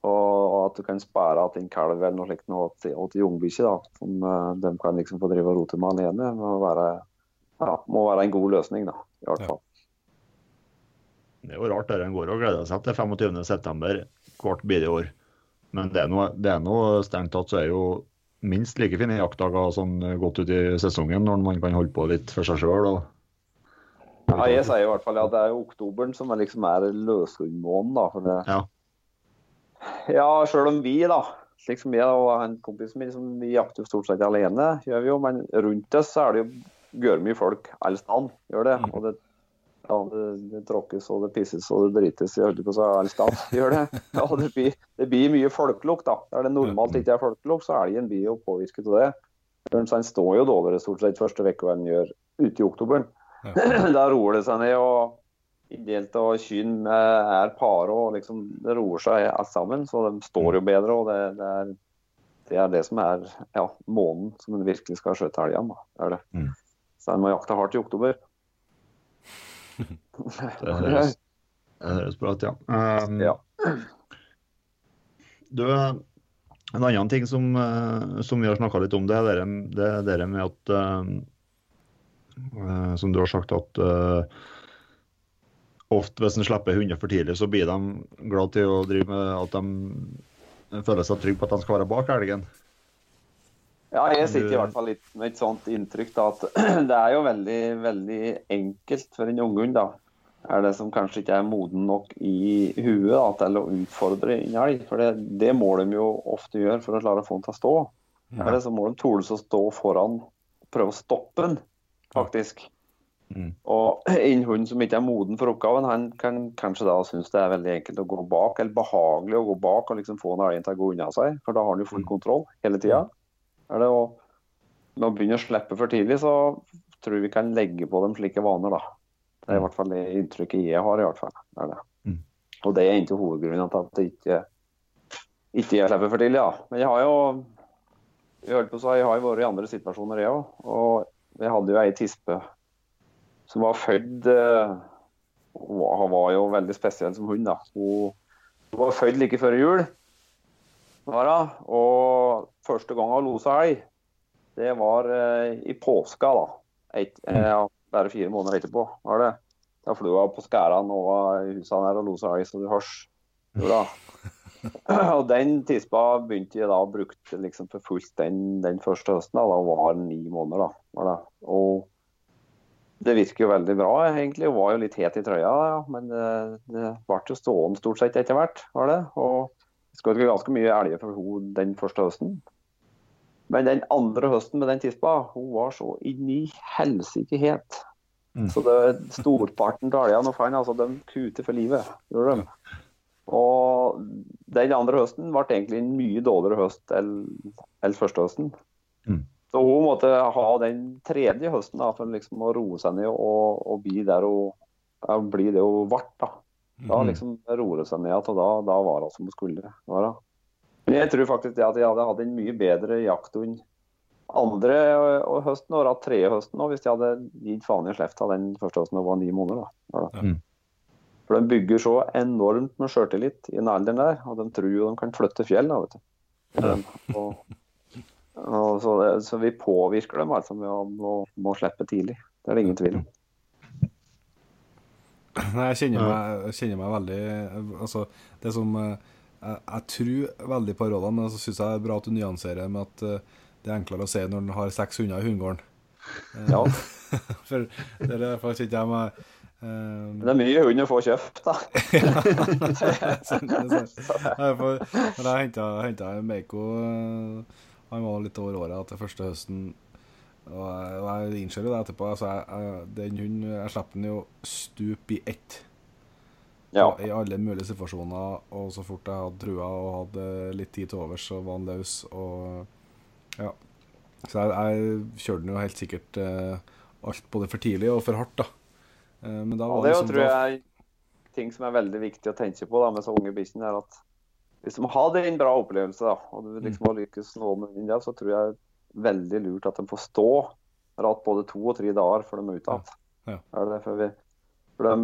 Og, og at du kan spare at en kalv eller noe slikt noe til, til ungbikkje, som uh, de kan liksom få drive og rote med alene, må være, ja, må være en god løsning, da. I hvert Ja. Det er jo rart der en går og gleder seg til 25.9. hvert bidige år. Men det er noe, det er noe strengt tatt så er jo minst like fine jaktdager sånn godt ut i sesongen, når man kan holde på litt for seg sjøl. Ja, jeg sier i hvert fall at det er oktoberen som er liksom er løshundmåneden, da. For det, Ja. ja, sjøl om vi, da, slik som jeg og en kompis min, som vi jakter stort sett alene, gjør vi jo, men rundt oss er det jo gørrmye folk alle steder, gjør det. Mm. Og det, ja, det, det tråkkes og det pisses og det drites i holdt på så steder, gjør det. Ja, og det blir, det blir mye folkelukt, da. Der det normalt ikke er folkelukt, så elgen blir jo påvirket av det. Den står jo dårligere stort sett første uka enn gjør ute i oktober. Ja. Da roer det seg ned, og ideelt del av eh, er pare, og liksom, det roer seg alt sammen. Så de står jo bedre, og det, det, er, det er det som er ja, månen som en virkelig skal skjøte elgen. er det. Mm. Så en må jakte hardt i oktober. Det høres, det høres bra ut, ja. Um, Ja. Du, en annen ting som, eh, som vi har snakka litt om, det er det, det, er med at eh, Som du har sagt, at uh, ofte hvis en slipper hunder for tidlig, så blir de glad til å drive med at de føler seg trygge på at de skal være bak elgen. Ja, jeg sitter i hvert fall litt med et sånt inntrykk da, at det er jo veldig, veldig enkelt for en unghund. da. Er det som kanskje ikke er moden nok i huet da, til å utfordre en elg. For det, det må de jo ofte gjøre for å klare å få den til å stå. Ja. Eller så må de tåle å stå foran og prøve å stoppe den, faktisk. Mm. Og en hund som ikke er moden for oppgaven, han kan kanskje da synes det er veldig enkelt å gå bak, eller behagelig å gå bak og liksom få en elg til å gå unna seg, for da har han jo full kontroll hele tida. Er det, og Når å begynne å slippe for tidlig, så tror jeg vi kan legge på dem slike vaner, da. Det er i hvert fall det inntrykket jeg har, i hvert fall. Er det. Mm. Og det er ikke hovedgrunnen til at det ikke, ikke jeg slipper for tidlig, ja. Men jeg har jo jeg holdt på å si, jeg har jo vært i andre situasjoner, jeg òg. Og jeg hadde jo ei tispe som var født eh, Hun var jo veldig spesiell som hund. da. Hun var født like før jul. Var. Og første gang jeg losa elg, det var eh, i påska. da. Et, eh, bare fire måneder etterpå. var det. Da fløy jeg på var i husene her og losa elg så du hørs. Jo da. Og den tispa begynte jeg da å bruke liksom for fullt den, den første høsten. Da, da var den ni måneder. da, det. Og det virker jo veldig bra, egentlig. Hun var jo litt het i trøya, ja. men det, det ble jo stående stort sett etter hvert. var det. Og skjøt ganske mye elger for henne den første høsten. Men den andre høsten med den tispa, hun var så inn i helsike het. Mm. Så det storparten av elgene fant, altså, de kuter for livet. gjør de. Og den andre høsten ble egentlig en mye dårligere høst enn enn første høsten. Mm. Så hun måtte ha den tredje høsten da, for liksom å roe seg ned og, og bli der hun bli det hun ble. Da. Da liksom roer det seg ned, og da, da var hun som hun skulle. være. Men jeg tror faktisk det at jeg hadde hatt en mye bedre jakthund andre og, høsten og hatt tredje høsten hvis jeg hadde gitt faen i slefta den første høsten da var ni måneder. da. Mm. For de bygger så enormt med sjøltillit i den alderen der, og de tror jo de kan flytte fjell. da, vet du. Og, og så, det, så vi påvirker dem altså med å, å, med å slippe tidlig. Det er det ingen tvil om. Nei, jeg kjenner Ja. meg, jeg kjenner meg veldig Altså, det som eh, jeg, jeg tror veldig på rådene, men så syns jeg det er bra at du nyanserer med at eh, det er enklere å se når en har seks hunder i hundegården. Eh, Ja. For det er faktisk ikke jeg meg um... Det er mye hund å få kjøpt, da. Men jeg henta Meiko Han var litt over året til første høsten. Og og jeg innser jo det etterpå. Altså, jeg, jeg, den hunden Jeg slapp den jo stup i ett. Ja. I alle mulige situasjoner. Og så fort jeg hadde trua og hadde litt tid til overs, så var han løs. Og ja. Så jeg, jeg kjørte den jo helt sikkert eh, alt både for tidlig og for hardt, da. Eh, men da Ja, det liksom- tror jeg ting som er veldig viktig å tenke på da, med så unge bikkjer, er at hvis de hadde en bra opplevelse, da, og du liksom har lykkes nå med den, der, så tror jeg veldig lurt at de får stå ratt både to og tre dager før de er ute igjen. Ja. Ja.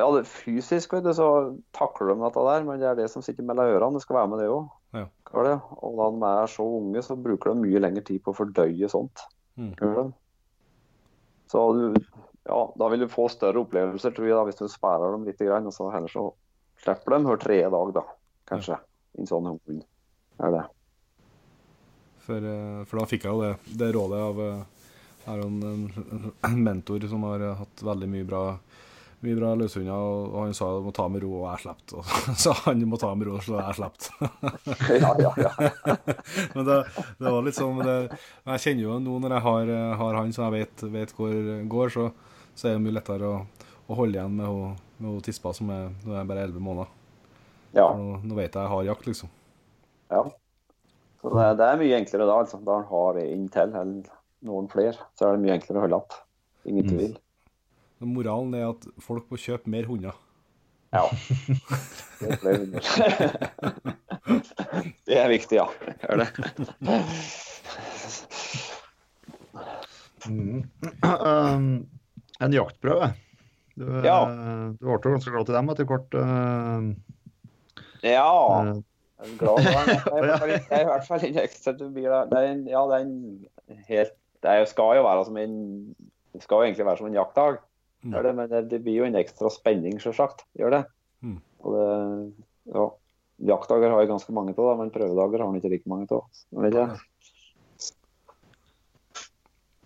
ja, fysisk vet du, så takler de dette der, men det er det som sitter mellom ørene. Det skal være med det òg. Ja. Og da de er så unge, så bruker de mye lengre tid på å fordøye sånt. Mm. Så ja, da vil du få større opplevelser, tror jeg, da, hvis du sparer dem litt. Og så heller så slipper de hver tredje dag, da, kanskje. En sånn hund. Er det. For, eh, for da fikk jeg jo det, det rådet av er jo en, en, en mentor som har eh, hatt veldig mye bra mye bra løshunder, og og han sa du må ta med ro, og jeg slapp. Og så sa han må ta med ro, så jeg slapp. Ja, ja, ja. Men det, det var litt sånn det, Jeg kjenner jo nå når jeg har, eh, har han som jeg vet, vet hvor går, så, så er det mye lettere å, å holde igjen med hun, med tispa som er, nå er jeg bare 11 måneder. ja. Nå, nå vet jeg jeg har jakt, liksom. ja. Så det, det er mye enklere da. altså. Da har en inntil eller noen flere, så er det mye enklere å holde opp. Ingen Mm. tvil. Mm. Moralen er at folk må kjøpe mer hunder. Ja. Det er. Det er viktig, ja. Gjør det. Mm. Um, en jaktprøve. Du, eh, Ja. du ble jo ganske glad til dem etter hvert. Uh, Ja. eh, Jeg er glad for den. Det er i hvert fall- det er i hvert fall en ekstra bil. Det er en, ja, det er en helt Det skal jo være som en Det skal jo egentlig være som en jaktdag, Mm. det, men det, det blir jo en ekstra spenning, selvsagt. Gjør det. Mm. Og det ja. Jaktdager har jeg ganske mange av, men prøvedager har han ikke like mange av. Ja.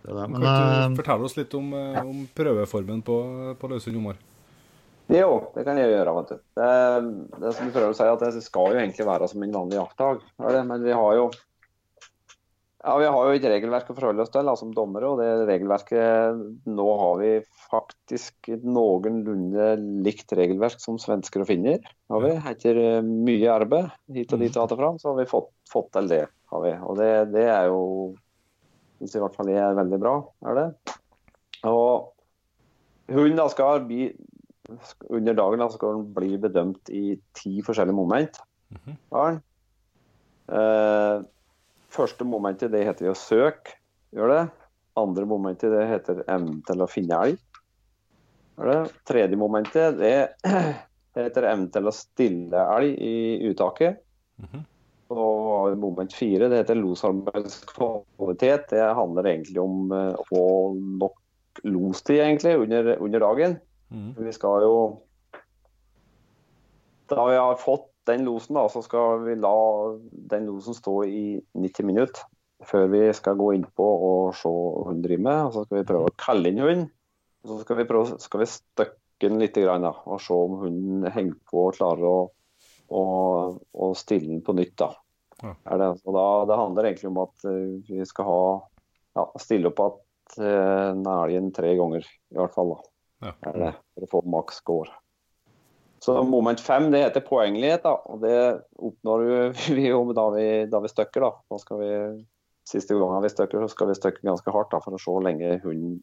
Kan Men ikke eh, du fortelle oss litt om, eh, om prøveformen på, på løshund, Omar? Jo, det kan jeg gjøre. vet du. Det, det som du prøver å si, at det skal jo egentlig være som en vanlig jaktdag. er Men vi har jo Ja, Vi har jo et regelverk å forholde oss til da, som dommere. og det regelverket Nå har vi faktisk et noenlunde likt regelverk som svensker og finner. har vi. Etter eh, mye arbeid hit og dit og att fram, så har vi fått, fått til det. har vi. Og det, det er jo synes i hvert fall det er veldig bra. er det. Og hunden da skal bli under dagen da skal den bli bedømt i ti forskjellige moment. Mm -hmm. Eh, første momentet det heter jo søk, gjør det. Andre momentet det heter evnen til å finne elg. Gjør det. Tredje momentet det heter evnen til å stille elg i uttaket. Og moment fire det heter losarbeidskvalitet. Det handler egentlig om eh, å få nok lostid egentlig under, under dagen. Mhm. Vi skal jo Da vi har fått den losen, da, så skal vi la den losen stå i 90 minutter før vi skal gå innpå og se hva hun driver med. Og så skal vi prøve å kalle inn hunden. Og så skal vi prøve skal vi støkke den litt grann, da, og se om hunden henger på og klarer å, å, å stille den på nytt. da. Ja. Er det, da, det handler egentlig om at eh, vi skal ha, ja, stille opp at uh, elgen tre ganger, i hvert fall. da Ja. er for å få maks score. Så moment fem det heter poenglighet, da, og det oppnår vi- vi jo da vi, da vi støkker. da. Da skal vi, Siste gangen vi støkker, så skal vi støkke ganske hardt da, for å se hvor lenge hunden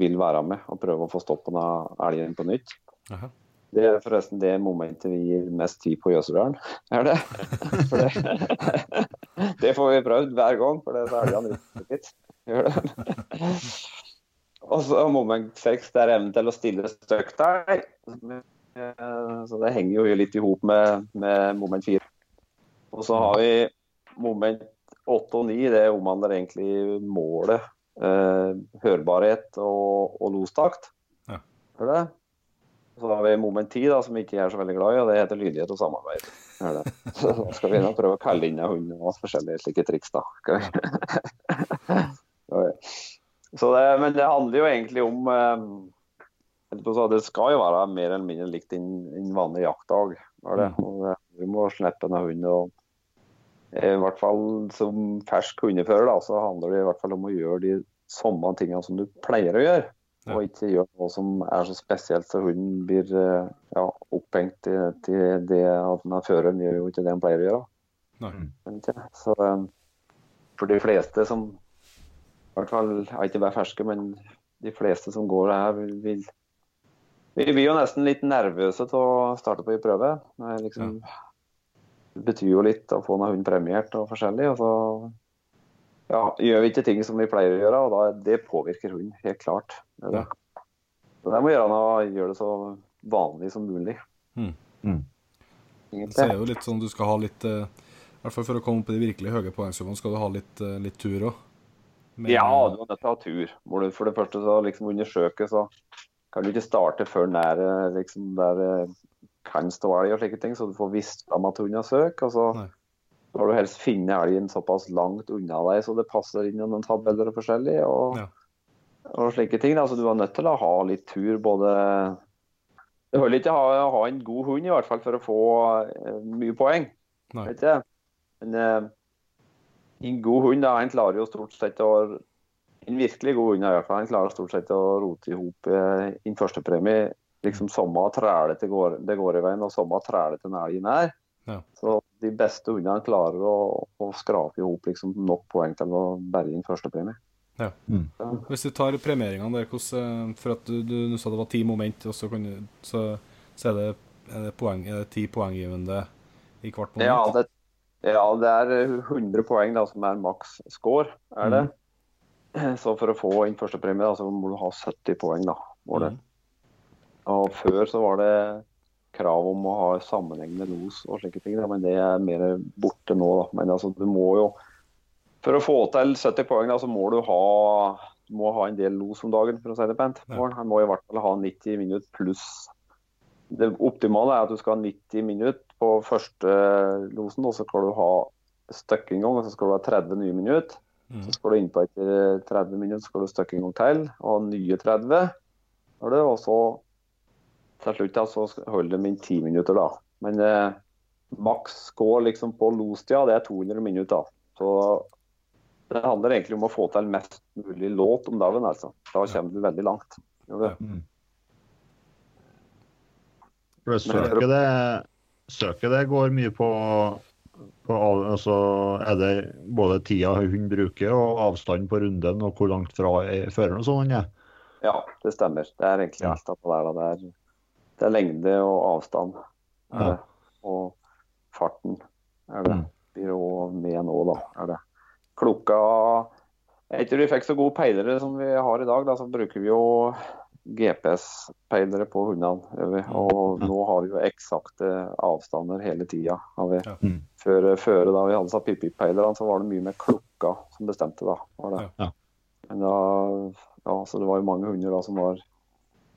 vil være med og prøve å få stoppen av elgen på nytt. Aha. Det er forresten det momentet vi gir mest tid på Jøserdalen, er det? For det, det får vi prøvd hver gang, for det er elgene litt. Gjør det. Og så moment seks, det er evnen til å stille støkt der. Så det henger jo litt i hop med, med moment fire. Og så har vi moment åtte og ni, det omhandler egentlig målet. Eh, hørbarhet og, og lostakt. Ja. Det? Så har vi moment ti, da, som ikke er så veldig glad i, og det heter lydighet og samarbeid. Så da skal vi prøve å kalle inn hunden og forskjellige slike triks, da. Okay. det, men det handler jo egentlig om eh, Det skal jo være mer eller mindre likt en, vanlig jaktdag. Du? Vi må slippe en hund. og I hvert fall som fersk hundefører da, så handler det i hvert fall om å gjøre de samme tingene som du pleier å gjøre. Ja. Og ikke gjøre noe som er så spesielt så hunden blir eh, ja, opphengt til, til det at den er føreren gjør jo ikke det han pleier å gjøre. Nei. Så eh, for de fleste som hvert fall ikke bare ferske, men de fleste som går det her, vil, Vi blir jo nesten litt nervøse til å starte på en prøve. Det, liksom, ja. det betyr jo litt å få en hund premiert og forskjellig. Og så ja, gjør vi ikke ting som vi pleier å gjøre, og da, det påvirker hunden helt klart. Det er. Så det må gjøre, noe, gjøre det så vanlig som mulig. Mm. Mm. Det Så er jo litt sånn du skal ha litt eh, I hvert fall for å komme på de virkelig høye poengsummene, skal du ha litt, eh, litt tur òg. Ja, du er nødt til å ha tur. Hvor du For det første så liksom undersøke, så kan du ikke starte før nær eh, liksom, der det kan stå elg og slike ting, så du får visst fram at hunden har søk. Og så Nei. skal du helst finne elgen såpass langt unna deg så det passer inn i noen tabeller og forskjellig. Og, Ja. og slike ting. Altså, du er nødt til å ha litt tur både Det holder ikke å ha, ha en god hund i hvert fall for å få uh, mye poeng. Nei. Vet ikke? Men eh, en god hund da, han klarer jo stort sett å En virkelig god hund i hvert fall, han klarer stort sett å rote i hop eh, en førstepremie. Liksom samme træle det går, det går i veien, og samme træle til elg er. Ja. Så de beste hundene klarer å, å skrape i hop liksom, nok poeng til å berge inn førstepremie. Hvis du tar premieringene der, hvordan, eh, for at du, du, du sa det var ti moment, og så, kan du, så, så er, det, er, det poeng, er det ti poenggivende i hvert moment? Ja det, ja, det er 100 poeng da, som er maks score. er det. Så for å få inn førstepremie, så må du ha 70 poeng. da, var det. Mhm. Og Før så var det krav om å ha sammenhengende los og slike ting, da, men det er mer borte nå. da. Men altså, du må jo For å få til 70 poeng, da, så må du ha, du må ha en del los om dagen, for å si det pent. Han må i hvert fall ha 90 minutter pluss. Det optimale er at du skal ha 90 minutter på første losen, og så skal du ha støkk en gang, og så skal du ha 30 nye minutter. Mm. Så skal du innpå etter 30 minutter, så skal du støkke en gang til, og nye 30. Har og så til slutt da, så holder de inn 10 minutter, da. Men eh, maks score liksom på lostida, det er 200 minutter. Så Det handler egentlig om å få til mest mulig låt om dagen, altså. Da kommer du veldig langt. Gjør du? Mm. Søket det, søket det går mye på, på altså, Er det både tida hun bruker og avstanden på runden og hvor langt fra er føreren og sånn? Ja. Ja, det stemmer. Det er egentlig alt der. Det er, det er lengde og avstand. Er Ja. det. Og farten er det. Mm. Blir òg med nå, da. Er det. Klokka Etter vi fikk så gode peilere som vi har i dag, da, så bruker vi jo GPS-peilere på hundene. vi. Og nå har vi jo eksakte avstander hele tida. Ja. Mm. Før, før da vi hadde satt pip-pip-peilerne, så var det mye med klokka som bestemte. da. Var det. Ja. Men da, ja, så det var jo mange hunder da som var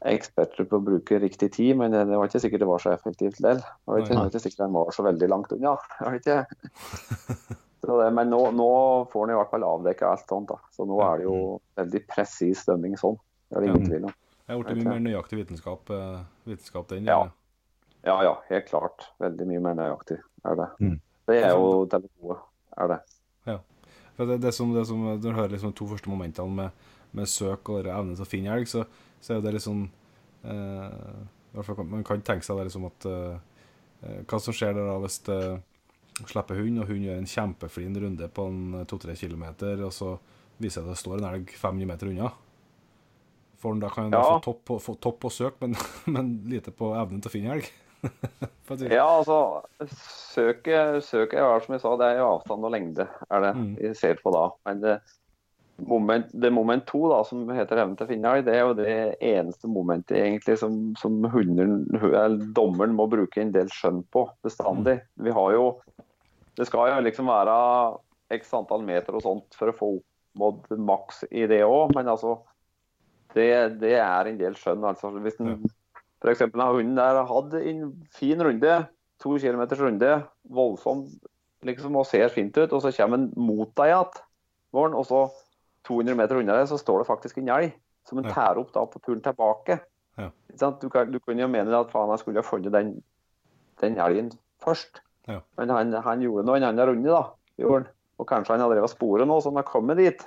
eksperter på å bruke riktig tid, men det, det var ikke sikkert det var så effektivt likevel. Det var ikke, det var ikke sikkert de var så veldig langt unna. Jeg vet ikke. Det, men nå, nå får en i hvert fall avdekka alt sånt. da. Så nå er det jo veldig presis dømming sånn. Det er det ingen tvil om. Det er blitt mye mer nøyaktig vitenskap, eh, vitenskap den. Ja. Ja ja, helt klart. Veldig mye mer nøyaktig er det. Mm. Det er jo til det gode, er det. For det, det som, det som Når du hører liksom to første momentene med, med søk og evne til å finne elg, så, så er det liksom eh, hvert fall kan- Man kan tenke seg det liksom at eh, eh, Hva som skjer der da hvis det slipper hund, og hun gjør en kjempeflin runde på en to-tre kilometer, og så viser det at det står en elg 500 meter unna. For da kan Ja. få topp på, få topp på søk, men, men lite på evnen til å finne elg. Ja, altså Søket, søket er som jeg sa, det er jo avstand og lengde er det Mm. vi ser på da. Men det moment, det moment to, da, som heter evnen til å finne elg, det er jo det eneste momentet egentlig som, som hunden, eller dommeren må bruke en del skjønn på bestandig. Vi har jo Det skal jo liksom være x antall meter og sånt for å få oppmådd maks i det òg, men altså det, det er en del skjønn. altså Hvis eksempel har hunden der hatt en fin runde, to kilometers runde, voldsom liksom, og ser fint ut, og så kommer den mot deg igjen, og så 200 meter unna deg, så står det faktisk en elg som en tærer tær opp da på turen tilbake. Ja. Du, kan, du kunne jo mene at faen, jeg skulle ha funnet den, den elgen først. Ja. Men han, han gjorde noe en annen runde, da. Gjorde. Og kanskje han har drevet sporet nå, så han har kommet dit.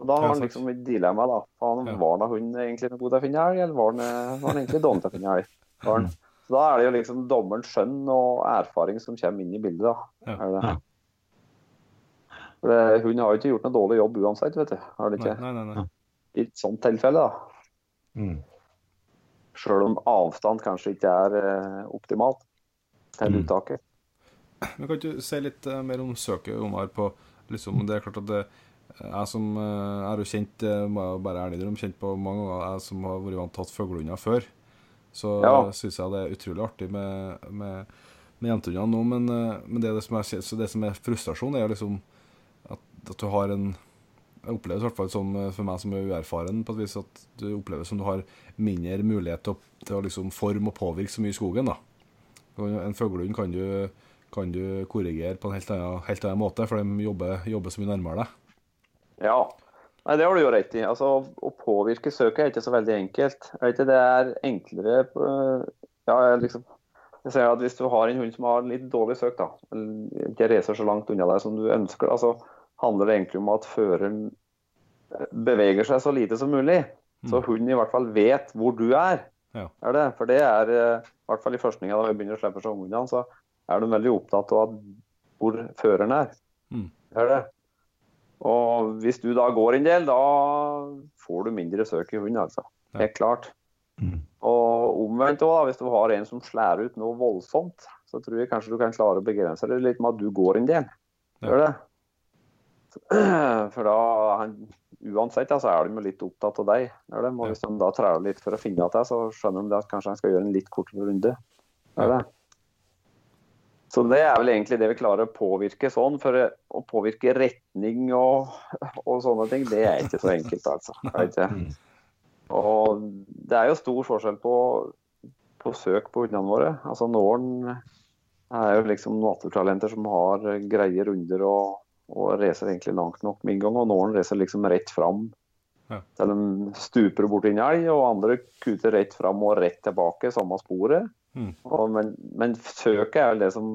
Og Da har han liksom et dilemma. da. Faen, Ja. Var da hun egentlig noe god til å finne elg, eller var han, var han egentlig dårlig til å finne elg? Så Da er det jo liksom dommerens skjønn og erfaring som kommer inn i bildet. da. Ja. Er det? Ja. For det, hun har jo ikke gjort noe dårlig jobb uansett, vet du. Har det ikke? nei, nei, nei. I et sånt tilfelle, da. Mm. Sjøl om avstand kanskje ikke er eh, optimalt til Mm. uttaket. Men kan du si litt eh, mer om søket, Omar? på liksom, Det er klart at det, jeg som eh, er jo kjent eh, må jeg bare ærlig innrømme, kjent på mange ganger, jeg som har vært vant til å ta fuglehunder før, så Ja. uh, syns jeg det er utrolig artig med, med, med jentehundene nå. Men, eh, men det, det, som er, så det som er frustrasjon, er liksom at, at du har en Jeg opplever i hvert fall som eh, for meg som er uerfaren, på et vis at du opplever som du har mindre mulighet til å, til å liksom forme og påvirke så mye i skogen. da. En fuglehund kan du, kan du korrigere på en helt annen, helt annen måte, for de jobber, jobber så mye nærmere deg. Ja, Nei, det har du jo rett i. Altså, Å påvirke søket er ikke så veldig enkelt. Det er enklere ja, jeg liksom, jeg ser at Hvis du har en hund som har litt dårlig søk, da, ikke reiser så langt unna deg som du ønsker, da, så handler det egentlig om at føreren beveger seg så lite som mulig. Så hunden i hvert fall vet hvor du er. Ja. Er det? For det er, eh, i hvert fall i forskninga da vi begynner å slippe seg hundene, så er de veldig opptatt av hvor føreren er. Mm. Er det? Og hvis du da går en del, da får du mindre søk i hund, altså. Helt klart. Mm. Og omvendt òg, hvis du har en som slår ut noe voldsomt, så tror jeg kanskje du kan klare å begrense det litt med at du går en del. Gjør det? For da Uansett så er de litt opptatt av deg. Gjør det? Og hvis de da træler litt for å finne deg, så skjønner de at kanskje han skal gjøre en litt kortere runde. Gjør det? Så det er vel egentlig det vi klarer å påvirke sånn. For å påvirke retning og, og sånne ting, det er ikke så enkelt, altså. Mm. Og det er jo stor forskjell på, på søk på hundene våre. Altså Noen er jo liksom naturtalenter som har greie runder og, og racer egentlig langt nok med inngang. gang. Og noen racer liksom rett fram Selv til de stuper borti en elg, og andre kuter rett fram og rett tilbake, samme sporet. Mm. Og, men, men søket er jo det som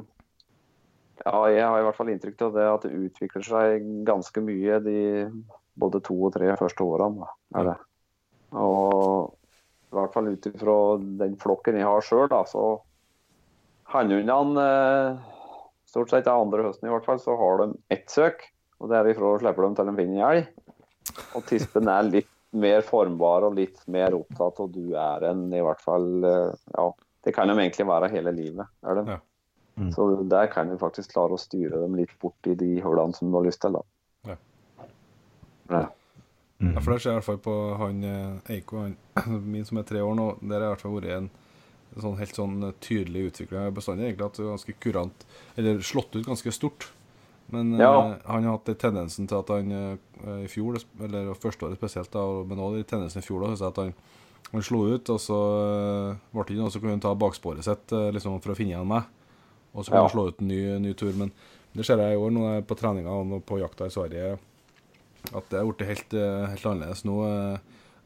ja, jeg har i hvert fall inntrykk av det at det utvikler seg ganske mye de både to og tre første årene. er det. Og i hvert fall ut ifra den flokken jeg har sjøl, så hannhundene eh, Stort sett av andre høsten i hvert fall, så har de ett søk. Og derifra slipper de til de finner en elg. Og tispen er litt mer formbar og litt mer opptatt, og du er en i hvert fall eh, Ja, det kan de egentlig være hele livet. er det? Ja. Mm. Så der kan du faktisk klare å styre dem litt bort i de hullene som du har lyst til. da. Ja. Ja. Mm. Ja, for det ser jeg i hvert fall på han eh, Eiko, han, min som er tre år nå. Der har i hvert fall vært en, en sånn helt sånn eh, tydelig utvikling. Bestandig egentlig at det ganske kurant, eller slått ut ganske stort. Men eh, han har hatt den tendensen til at han eh, i fjor, eller første året spesielt, da, men også den tendensen i fjor, da, at han, han slo ut, og så eh, ble det og så kunne han ta baksporet sitt eh, liksom, for å finne igjen meg. Og så kunne Ja. han slå ut en ny, ny tur. Men det ser jeg i år når jeg er på treninga og på jakta i Sverige, at det er blitt helt, eh, helt annerledes. Nå, eh,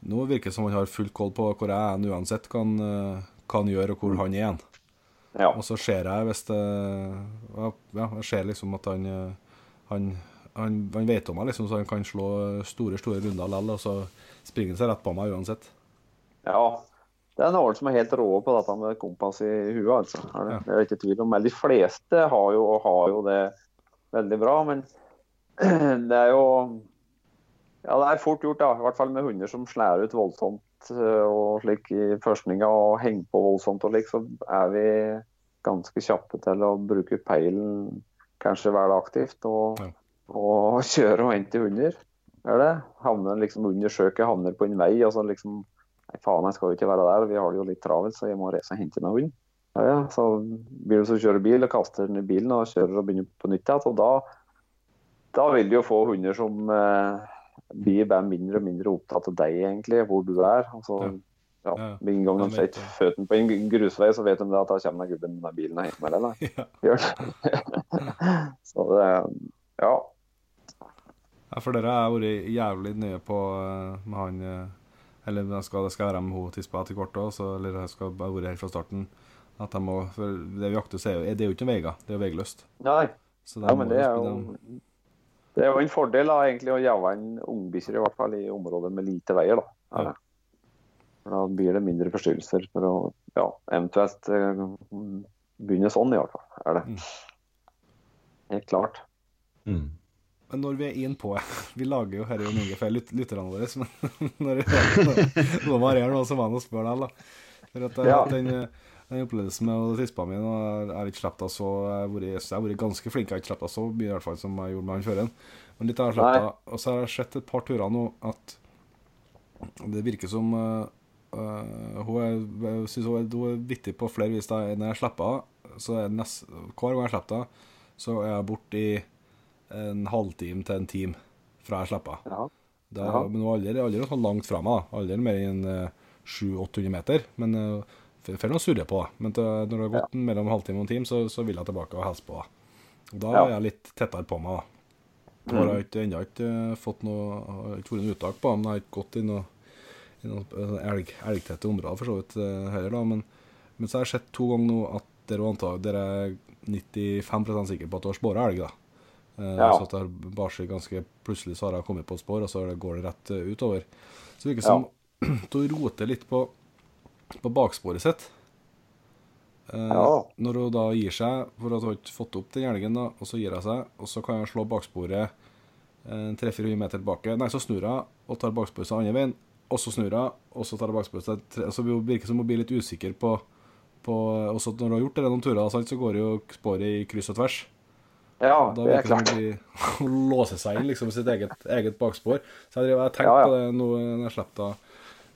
nå virker det som han har full koll på hvor jeg er uansett hva han, eh, hva han gjør, og hvor han er. Ja. Og så ser jeg hvis det Ja, jeg ser liksom at han eh, Han, han, han vet om meg, liksom, så han kan slå store, store runder likevel, og så springer han seg rett på meg uansett. Ja. Det er noen som er helt rå på dette med kompass i huet, altså. Det, er ikke tvil om. Men de fleste har jo, har jo det veldig bra. Men det er jo Ja, det er fort gjort, da. I hvert fall med hunder som slår ut voldsomt eh, og slik i førstninga og henger på voldsomt og slik, så er vi ganske kjappe til å bruke peilen kanskje være aktivt og, Ja. og kjøre og hente hunder. Er det? Havner liksom under søket, havner på en vei og så liksom Nei, faen, jeg skal jo ikke være der, vi har det jo litt travelt, så jeg må reise og hente meg hund. Ja, ja, så blir du så kjører bil og kaster den i bilen og kjører og begynner på nytt igjen. Og da, da vil du jo få hunder som eh, blir bare mindre og mindre opptatt av deg, egentlig, hvor du er. Altså, Ja. Med en gang de setter føttene på en grusvei, så vet de det at da kommer gubben med bilen og henter meg. Eller? Ja. Så det Ja. Ja, for dere har vært jævlig nøye på eh, med han eh, Eller det skal, det skal være med hun tispa til hvert òg, eller det skal bare være helt fra starten. At de må, for Det vi jakter, er jo, det er jo ikke veier. Det er jo veiløst. Nei. Så de Ja, men det er jo det er jo en fordel da, egentlig å jage en ungbikkjer, i hvert fall i områder med lite veier. Da, ja. Da blir det mindre forstyrrelser for å ja, eventuelt eh, begynne sånn, i hvert fall. Er det. Mm. Helt klart. Mm. Men når vi er inn på Vi lager jo dette mye for lyt- lytterne våre, men når når noe varierer nå, så var det å spørre deg, da. For at jeg, Ja. den, den opplevelsen med tispa mi jeg har ikke sluppet så Jeg har vært- ganske flink. Jeg har ikke sluppet så mye i hvert fall som jeg gjorde med han føreren. Men litt har jeg sluppet. Og så har jeg sett et par turer nå at det virker som uh, uh, Hun er, jeg synes hun er, hun er vittig på flere vis. da Når jeg slipper henne, så er nest, hver gang jeg slipper henne, så er jeg borte i en halvtime til en time fra jeg slipper. Ja. Da, Jaha. men aldri, aldri sånn langt fra meg. Aldri mer enn uh, 700-800 meter. Men uh, får nå surre på. Men til, når det har gått mellom en halvtime og en time, så, så vil jeg tilbake og hilse på. da. Ja. er jeg litt tettere på meg. da. Har jeg ikke, ennå ikke fått noe har ikke vært noe uttak på men jeg har ikke gått i noe, i noe uh, elg, elgtette områder for så vidt heller. da, Men, men så har jeg sett to ganger nå at dere er 95% sikre på at du har spåra elg. da. Eh, Ja. Så at det har bare seg ganske plutselig så har jeg kommet på et spor, og så går det rett eh, utover. Så det virker som du roter litt på, på baksporet sitt. Eh, Ja. Når hun da gir seg, for at hun ikke fått opp den elgen, da, og så gir hun seg, og så kan hun slå baksporet tre-fire eh, meter tilbake. Nei, så snur hun og tar baksporet seg andre veien, og så snur hun, og så tar hun baksporet seg tre- Så det virker som hun blir litt usikker på, på Også når hun har gjort det noen turer, så går jo sporet i kryss og tvers. Ja, Da det er virker det som klart. de låser seg inn liksom, sitt eget, eget bakspor. Så jeg, jeg tenkte Ja, ja. på det nå når jeg slapp da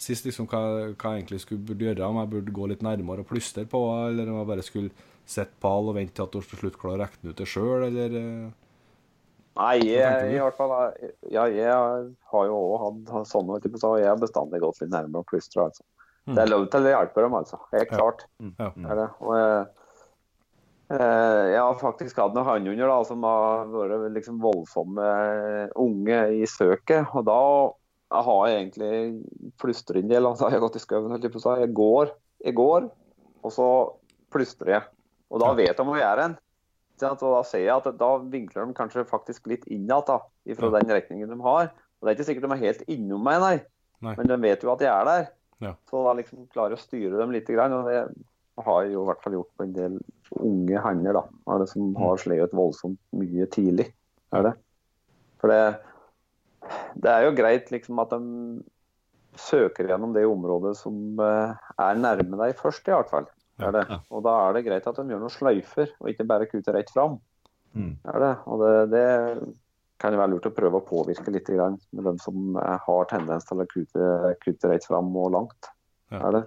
sist, liksom, hva, hva jeg egentlig skulle burde gjøre. Om jeg burde gå litt nærmere og plystre på, eller om jeg bare skulle sitte pal og vente til at hun til slutt klarer å regne ut det sjøl, eller eh, Nei, jeg, i hvert fall Ja, jeg har jo òg hatt sånne, du, så jeg har bestandig gått litt nærmere og plystra. Altså. Mm. Det er lov til å hjelpe dem, altså. Helt Ja. klart. Ja. Er det. Og, eh, jeg har faktisk hatt noen hannhunder da, som har vært liksom voldsomme eh, unge i søket. Og da har jeg egentlig plystret en del. Altså, jeg har gått i skauen holdt jeg på å si. Jeg går, jeg går, og så plystrer jeg. Og da vet de hvor jeg er hen. Og da ser jeg at da vinkler de kanskje faktisk litt innad da, fra den retningen de har. Og Det er ikke sikkert de er helt innom meg, nei. Nei. Men de vet jo at jeg er der. Ja. Så da liksom klarer jeg å styre dem litt. Og det har jeg jo i hvert fall gjort på en del unge hender, da, er det som har sleget voldsomt mye tidlig. Er det. For det, det er jo greit liksom at de søker gjennom det området som eh, er nærme deg først, i hvert fall. Er det. Og da er det greit at de gjør noen sløyfer, og ikke bare kutter rett fram. Mm. Er det. Og det, det kan jo være lurt å prøve å påvirke litt med dem som eh, har tendens til å kutte, kutte rett fram og langt. Er det.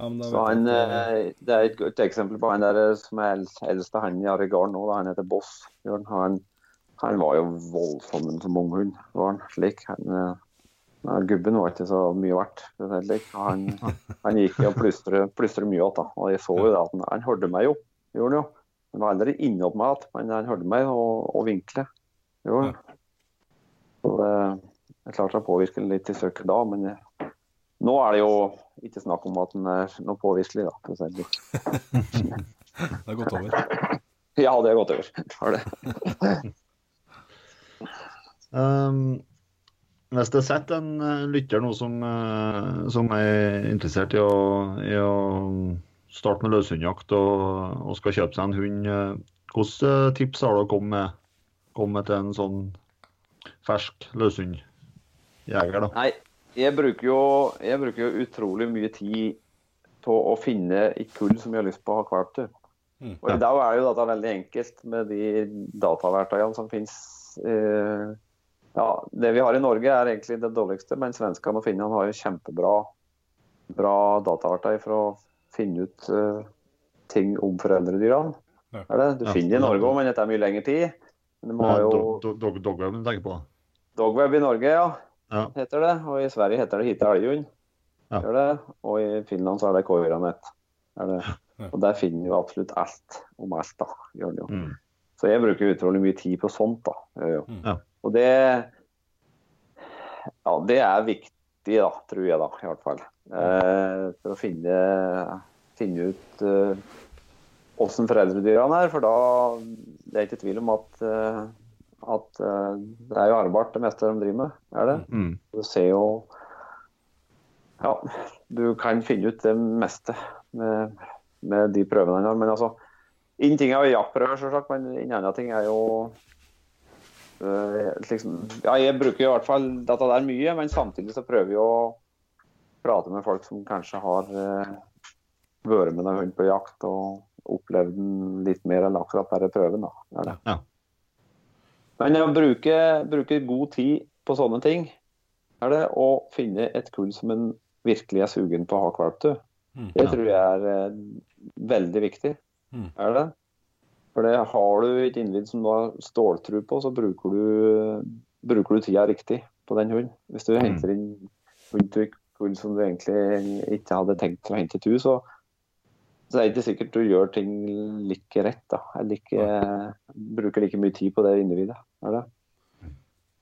Ja, men da Så han, eh, det er et godt eksempel på han der eh, som er eldste han i Aregarden nå. da, Han heter Boss. Han, han var jo voldsom som unghund. var han slik. Han, eh, ja, gubben var ikke så mye verdt. det Han, han gikk jo og plystret mye igjen. Og jeg så jo det at han, han hørte meg jo. Gjorde han jo. Han var aldri inne opp meg igjen, men han hørte meg og, og vinkle. Gjorde han. Så det, jeg klarte å påvirke litt i søket da, men nå er det jo ikke snakk om at den er noe påviselig, da. På det har er gått over. Ja, det er gått over. Har det. Um, hvis det sitter en eh, lytter nå som, eh, som er interessert i å, i å starte med løshundjakt og, og skal kjøpe seg en hund, eh, hvilke tips har du å komme med, komme med til en sånn fersk løshundjeger? da? Nei, jeg bruker, jo, jeg bruker jo utrolig mye tid på å finne et kull som jeg har lyst på å ha valp til. Mm. Og I dag er jo dette veldig enkelt med de dataverktøyene som finnes. Eh, ja, det vi har i Norge er egentlig det dårligste, men svenskene og finnene har jo kjempebra bra dataverktøy for å finne ut eh, ting om foreldredyrene. Ja. Du Ja. finner det i Norge òg, men dette er mye lengre tid. Men de har jo Dog- dog- dog- Dogweb du tenker på? Dogweb i Norge, ja. Ja. Heter det. Og i Sverige heter det Hite Elgjund. Ja. Og i Finland så er det Koiranet. Og der finner du absolutt alt om alt, da. Gjør det jo. Mm. Så jeg bruker utrolig mye tid på sånt, da. Ja. Og det Ja, det er viktig, da, tror jeg, da, i hvert fall. Eh, for å finne, finne ut eh, åssen foreldredyrene er. For da det er ikke tvil om at, eh, at uh, det er jo arbeid det meste de driver med. Er det? Mm. Du ser jo Ja, du kan finne ut det meste med, med de prøvene han har. Men altså én ting er jo jaktprøver, selvsagt, men en annen ting er jo uh, liksom, Ja, jeg bruker i hvert fall dette der mye, men samtidig så prøver jeg å prate med folk som kanskje har uh, vært med en hund på jakt og opplevd den litt mer enn akkurat bare prøven. da. Er det. Ja. Men å bruke, bruke god tid på sånne ting, er det å finne et kull som en virkelig er sugen på å ha valp til. Mm. Det tror jeg er eh, veldig viktig. Mm. Er det? For det har du et innvidd som du har ståltro på, så bruker du, bruker du tida riktig på den hunden. Hvis du Mm. henter inn hund til kull som du egentlig ikke hadde tenkt å hente til, så, så det er ikke sikkert du gjør ting like rett. da. Eller ikke, bruker like mye tid på det individet. Er det?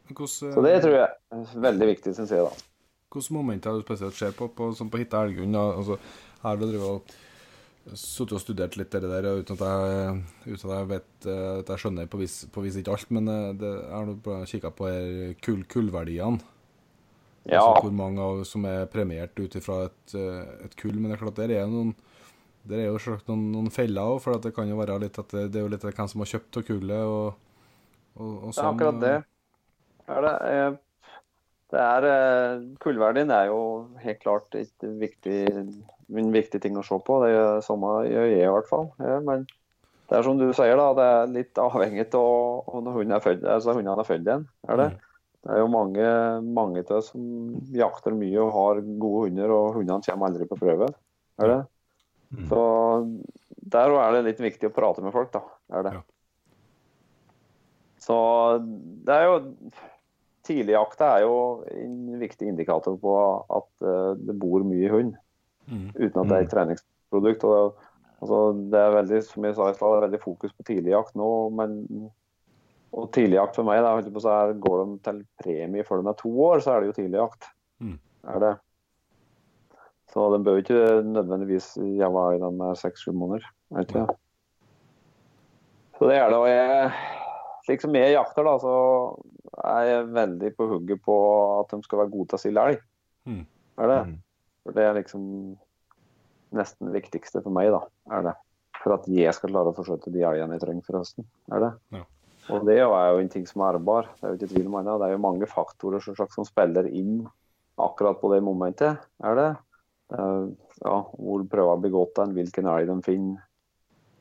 Hvordan, Så det tror jeg er veldig viktig, syns jeg. da. Hvilke momenter du spesielt ser på, på, som på Hitta Elgund? Altså, her har du sittet og studert litt det der, uten at jeg, uten at jeg vet eh, at jeg skjønner på vis, på vis ikke alt. Men eh, det, jeg har nå kikka på her kull, kullverdiene. Ja, Altså hvor mange av, som er premiert ut ifra et, eh, et kull. Men det er klart, der er noen der er jo selvsagt noen, noen feller òg, for at det kan jo være litt at det, det er jo litt hvem som har kjøpt av kullet. og, og, og Det er akkurat det. Er det, eh, det er, eh, kullverdien er jo helt klart viktig, en viktig ting å se på. Det gjør samme gjør jeg i hvert fall. Ja, men det er som du sier, da, det er litt avhengig av når hunden er født, altså hundene er født igjen. Er det? det er jo mange, mange oss som jakter mye og har gode hunder, og hundene kommer aldri på prøve. Er det? Mm. Så der er det litt viktig å prate med folk, da. Er det. Ja. Så det er jo Tidligjakta er jo en viktig indikator på at uh, det bor mye hund, Mm. uten at det er et treningsprodukt. Og det, altså, det er veldig, som jeg sa i stad, det er veldig fokus på tidligjakt nå. men og tidligjakt for meg, da, holdt på å si, går de til premie før de er to år, så er det jo tidligjakt. Mm. Er det. Så den bør jo ikke nødvendigvis jævla i den seks-sju måneder. Vet ikke? Så det er det. Og jeg, slik som jeg jakter, da, så er jeg veldig på hugget på at de skal være gode til å stille elg. Mm. Er det? Mm. For det er liksom nesten det viktigste for meg, da. Er det. For at jeg skal klare å forsøke de elgene jeg trenger for høsten. Er det? Ja. Og det er jo en ting som er ærbar. Det er jo ikke tvil om det. Det er jo mange faktorer som spiller inn akkurat på det momentet. Er det? Er, ja, hvor prøver blir gått hen, hvilken elg de finner.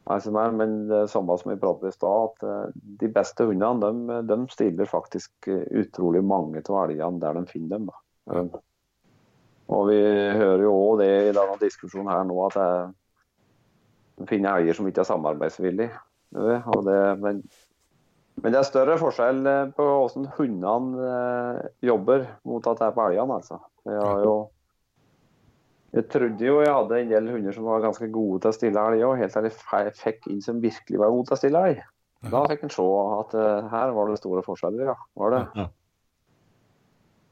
Nei, er, men det er samme som vi pratet i stad, at eh, de beste hundene de, de stiller faktisk eh, utrolig mange av elgene der de finner dem. Eh, Og vi hører jo òg det i denne diskusjonen her nå, at jeg finner elger som ikke er samarbeidsvillige. Men, men det er større forskjell eh, på hvordan hundene eh, jobber mot at det er på elgene, altså. Jeg har jo jeg trodde jo jeg hadde en del hunder som var ganske gode til å stille elg òg, helt til jeg fikk inn som virkelig var gode til å stille elg. Da fikk en se at uh, her var det store forskjeller, ja. Var det. Ja.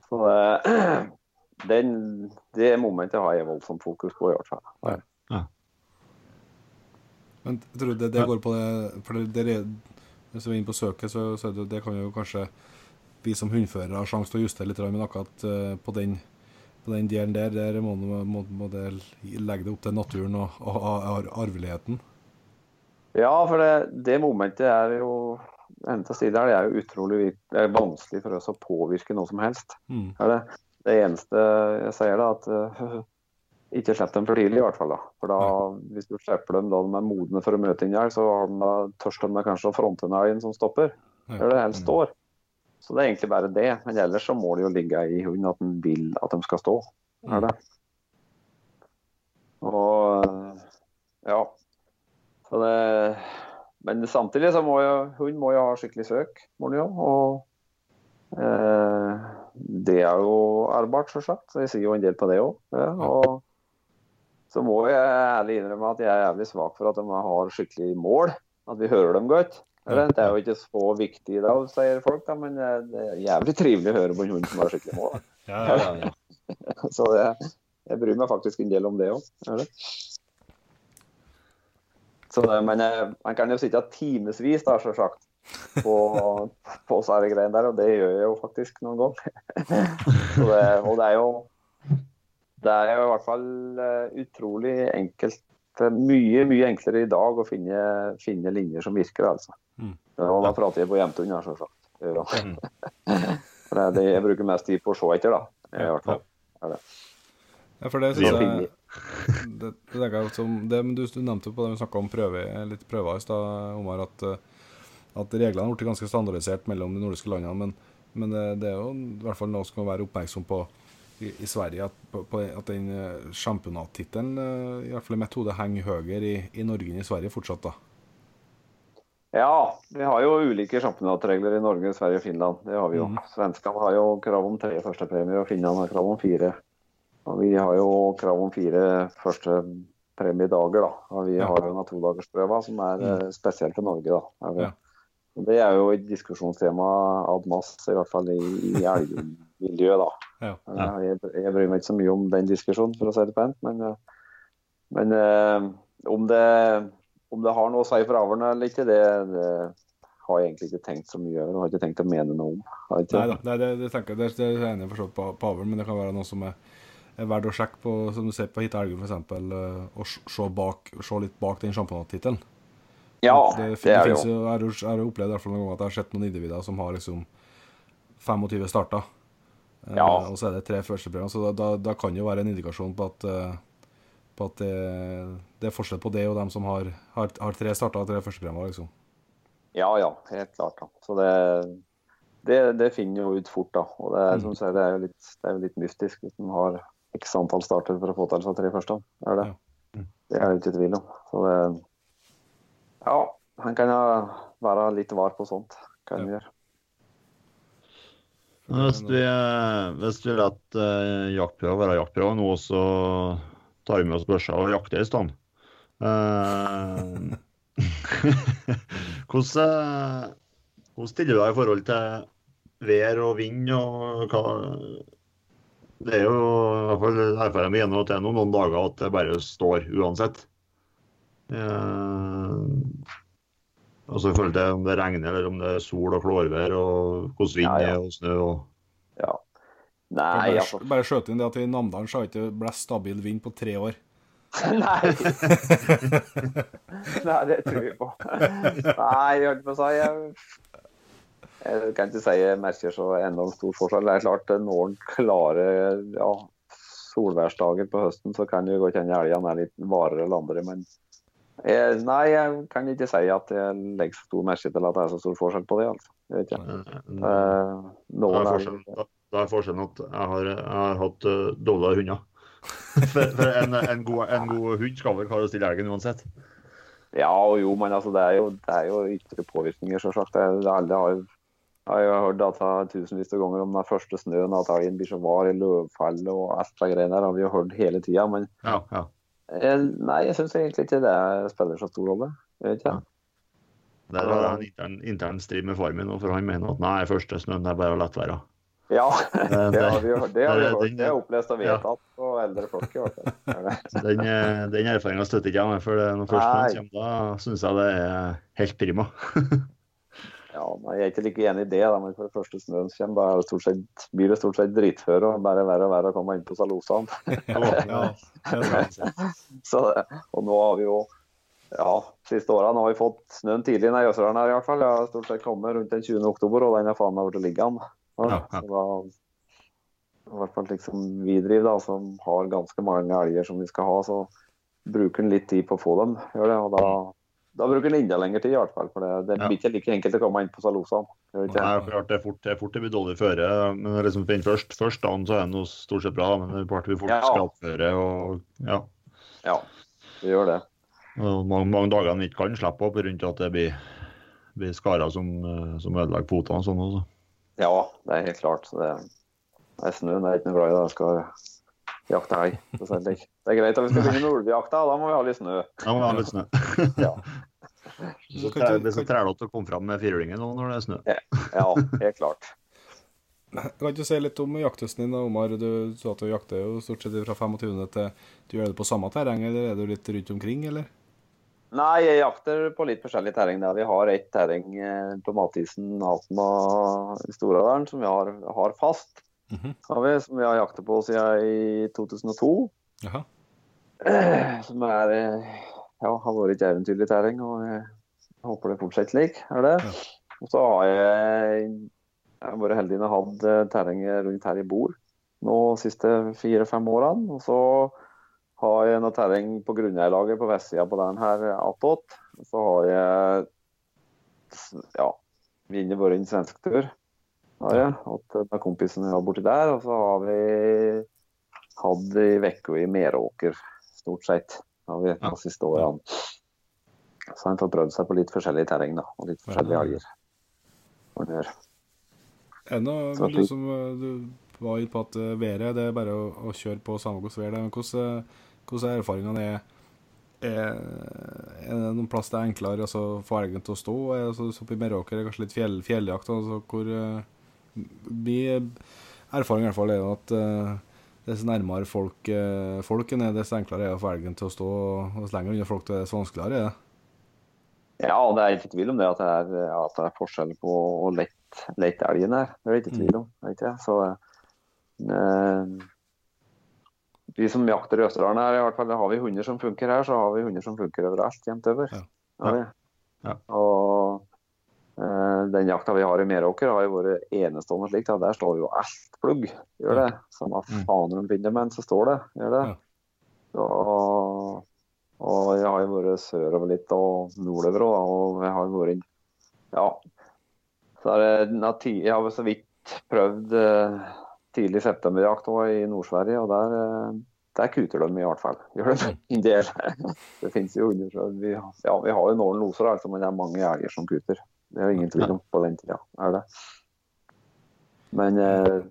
Så eh, den, det momentet har jeg voldsomt fokus på, i hvert fall. Men tror tror det, det går på det For det, det, er- hvis vi er inne på søket, så, så det, det kan jo kanskje vi som hundførere ha sjanse til å justere litt, men akkurat uh, på den, på den delen der, der må, må, må det legge det opp til naturen og, og, og arveligheten. Ja, for det, det momentet er jo Enda stille det er jo utrolig det er vanskelig for oss å påvirke noe som helst. Mm. Er det. det eneste jeg sier, da, at uh, ikke slipp dem for tidlig, i hvert fall. da. For da, Hvis du slipper dem da de er modne for å møte en elg, så har de da tørs de kanskje å fronte en elg som stopper. Ja. Eller helst står. Så det er egentlig bare det. Men ellers så må det jo ligge i hunden at den vil at de skal stå. Er det. Og ja. Så det Men samtidig så må jo hund må jo ha skikkelig søk, må jo. Og eh, det er jo ærbart, selvsagt. Så jeg sier jo en del på det òg. Ja, og så må jeg ærlig innrømme at jeg er jævlig svak for at de har skikkelig mål. At vi hører dem godt. Det er jo ikke så viktig da, sier folk, da, men eh, det er jævlig trivelig å høre på en hund som har skikkelig mål. Ja, ja, ja. Så det, jeg bryr meg faktisk en del om det òg. Men eh, man kan jo sitte timevis, da, selvsagt, på, på disse greiene der, og det gjør jeg jo faktisk noen ganger. Det, og det er jo det er jo i hvert fall eh, utrolig enkelt. Det mye mye enklere i dag å finne, finne linjer som virker, altså. Mm. Og da prater jeg på hjemtun, ja, selvsagt. Ja. Det er det jeg bruker mest tid på å se etter, da. I hvert fall. Ja, for det syns jeg det, det som, det, du, du nevnte på det vi snakka om prøve, litt prøver i stad, Omar, at, eh, at reglene har blitt ganske standardisert mellom de nordiske landene. Men, men det, det er jo i hvert fall noe som kan være oppmerksom på i, i Sverige, at, på, på, at den uh, championattittelen, eh, i hvert fall i mitt hode, henger høyere i, i Norge enn i Sverige fortsatt. da. Ja, vi har jo ulike championatregler i Norge, Sverige og Finland. Det har vi jo. Mm. Svenskene har jo krav om tre førstepremier, og Finland har krav om fire. Og vi har jo krav om fire førstepremiedager, da. Og vi Ja. har jo en todagersprøve som er mm. eh, spesielt til Norge, da. Ja. Det er jo et diskusjonstema ad mass, i hvert fall i, i elgmiljøet, da. Ja. Eh, Jeg, jeg bryr meg ikke så mye om den diskusjonen, for å si det pent. Men, eh, men om, det, om det har noe å si for avlene eller ikke, det, det har jeg egentlig ikke tenkt så mye over. Har ikke tenkt å mene noe om. Nei da, det, det, det tenker jeg, det, det er enig i for så vidt på, på avl, men det kan være noe som er, er verdt å sjekke på, som du ser på Hit Elgum f.eks., og se, bak, se litt bak den championattittelen. Ja, det, det er det jo. Jeg har jeg har opplevd i hvert fall noen ganger at jeg har sett noen individer som har liksom 25 starter. Eh, og så er det tre førstepremier. Så da, da, da kan det jo være en indikasjon på at, eh, på at det, det er forskjell på det og dem som har, har, har tre starter og tre førstepremier. Liksom. Ja, ja, helt klart. da. Så det, det, det finner jo ut fort, da. Og det, er, som sier, det er jo litt, det er jo litt mystisk hvis man har x antall starter for å få til seg tre første. Er det. Ja. det er det ikke tvil om. Så det, ja, han kan være litt var på sånt. Kan han Ja. gjøre. Hvis vi, eh, hvis vi lar uh, jaktprøver være jaktprøve, nå, så tar vi med oss børsa og jakter i stedet. Eh, hvordan, eh, hvordan stiller du deg i forhold til vær og vind og hva Det er jo i hvert fall erfarer jeg igjennom at det er noen, noen dager at det bare står uansett. Eh, Altså i forhold til om det regner eller om det er sol og klårvær og hvordan vind Ja, ja. er og snø og Ja. Nei, bare, altså bare skjøt inn det at i Namdalen så har ikke det blåst stabil vind på tre år. Nei. Nei, det tror vi på. Nei, jeg holdt på å si jeg, jeg kan ikke si jeg merker så enormt stor forskjell. Det er klart, når en klarer ja, solværsdager på høsten, så kan det godt hende elgene er litt varere enn andre. Men jeg, nei, jeg kan ikke si at jeg legger så stor merke til at det er så stor forskjell på det. altså. Jeg vet ikke. Det er noen det er, forskjellen, da, er forskjellen at jeg har, jeg har hatt uh, dårligere hunder. For, for en, en, god, en god hund skal vel klare å stille elgen uansett. Ja og jo, men altså, det er jo, det er jo ytre påvirkninger, selvsagt. Det, er- alle har jo jeg har jo hørt dette tusenvis av ganger om den første snøen, at elgen blir så var i løvfallet og alt det greiene der. har vi jo hørt hele tida. Men Ja, ja. eh, nei, jeg syns egentlig ikke det spiller så stor rolle. Jeg vet ikke. Der har jeg en intern, intern strid med far min, for han mener at nei, første snøen er bare å la være. Ja, Eh, det har vi jo hørt. Det har vi det- hørt. Det er opplest og ja. vedtatt på eldre folk. i hvert fall. Den, eh, den erfaringa støtter ikke jeg meg for. Når først man kommer, da syns jeg det er helt prima. Ja, nei, Jeg er ikke like enig i det, da, men for det første snøen kommer, da det stort sett, blir det stort sett dritføre og bare verre og verre å komme inn på Salosene. Ja, sant. Så, og nå har vi jo ja, siste årene har vi fått snøen tidlig i Jøserdalen her i hvert fall. Jeg har stort sett kommet rundt den 20. oktober, og den er faen meg blitt liggende. Ja, Ja, da, I hvert fall liksom vi driver, da, som har ganske mange elger som vi skal ha, så bruker en litt tid på å få dem. Gjør det, og da, da bruker en enda lengre tid, i hvert fall. For det, det blir ikke like enkelt å komme inn på Salosene. det Nei, klart det er fort det, er fort det blir dårlig føre. Men liksom først, først dagen så er det noe stort sett bra, men det blir fort Ja. skrapføre og ja. Ja, det gjør det. Og mange, mange dager en ikke kan slippe opp rundt at det blir, blir skarer som, som ødelegger potene og sånn. Også. Ja, det er helt klart. Det, det er snøen jeg er ikke noe glad i. det. Jeg skal jakte elg. Det. Det er greit at vi skal begynne med ulvejakta, da må vi ha litt snø. Da må vi ha litt snø. Ja. Så tre- Det er så trælete å komme fram med firhjulingen nå når det er snø. Ja, helt klart. Kan du si litt om jakthøsten din, da, Omar? Du sa at du jakter jo stort sett fra 25. til Du gjør det på samme terreng, eller er du litt rundt omkring, eller? Nei, jeg jakter på litt forskjellig terreng. der. Vi har ett terreng eh, på matisen i Storadalen som vi har, har fast. Mhm. Har vi, som vi har jaktet på siden i 2002. Jaha. Eh, Som er, eh, ja, har vært et eventyrlig terreng, og jeg håper det fortsetter slik. er det. Ja. Og så har jeg, jeg har vært heldig og hatt terrenget rundt her i Bor nå de siste fire-fem årene. Og så har jeg noe terreng på grunneierlaget på vestsida på den her attåt. Så har jeg ja, vinner vært en svensk tur. Har jeg, hatt med kompisen jeg har borti der. Og så har vi hatt ei uke i Meråker, stort sett. Har vi de siste årene. Så han får prøvd seg på litt forskjellig terreng, da. Og litt forskjellige Ja. alger. Og det er- Er det noe Så du som eh, du var inne på at eh, været det er bare å, å kjøre på samme hvordan været er. Men hvordan, eh, hvordan er erfaringene? Er, er, det noen plass det er enklere altså, få elgen til å stå? Er, altså, så oppe i Meråker er det kanskje litt fjell, fjelljakt. Altså, hvor eh, Min erfaring i hvert fall er at uh, dess nærmere folk, uh, folken er, dess enklere er det å få elgen til å stå. Og dess lenger unna folk, dess vanskeligere er det. Ja, det er ikke tvil om det at det er, at det er forskjell på å lette, elgen her. Det er det ikke tvil om. jeg. Så eh, Vi som jakter i Østerdalen her, i hvert fall har vi hunder som funker her, så har vi hunder som funker overalt jevnt over. Ja. Ja. Ja. Og eh, den jakta vi har i Meråker har jo vært enestående slik. Da. Der står jo alt plugg. Gjør det. Samme Mm. faen de finner, men så står det. Gjør det. Ja. Så, og jeg har jo vært sørover litt og nordover òg, og jeg har vært Ja. Så er det, jeg har så vidt prøvd eh, tidlig septemberjakt i Nord-Sverige, og der, eh, der kuter de i hvert fall. Gjør det en del. Det finnes jo hunder så vi, ja, vi har jo noen loser, altså, men det er mange elger som kuter. Det er jo ingen tvil om på den tida. Er det. Men eh,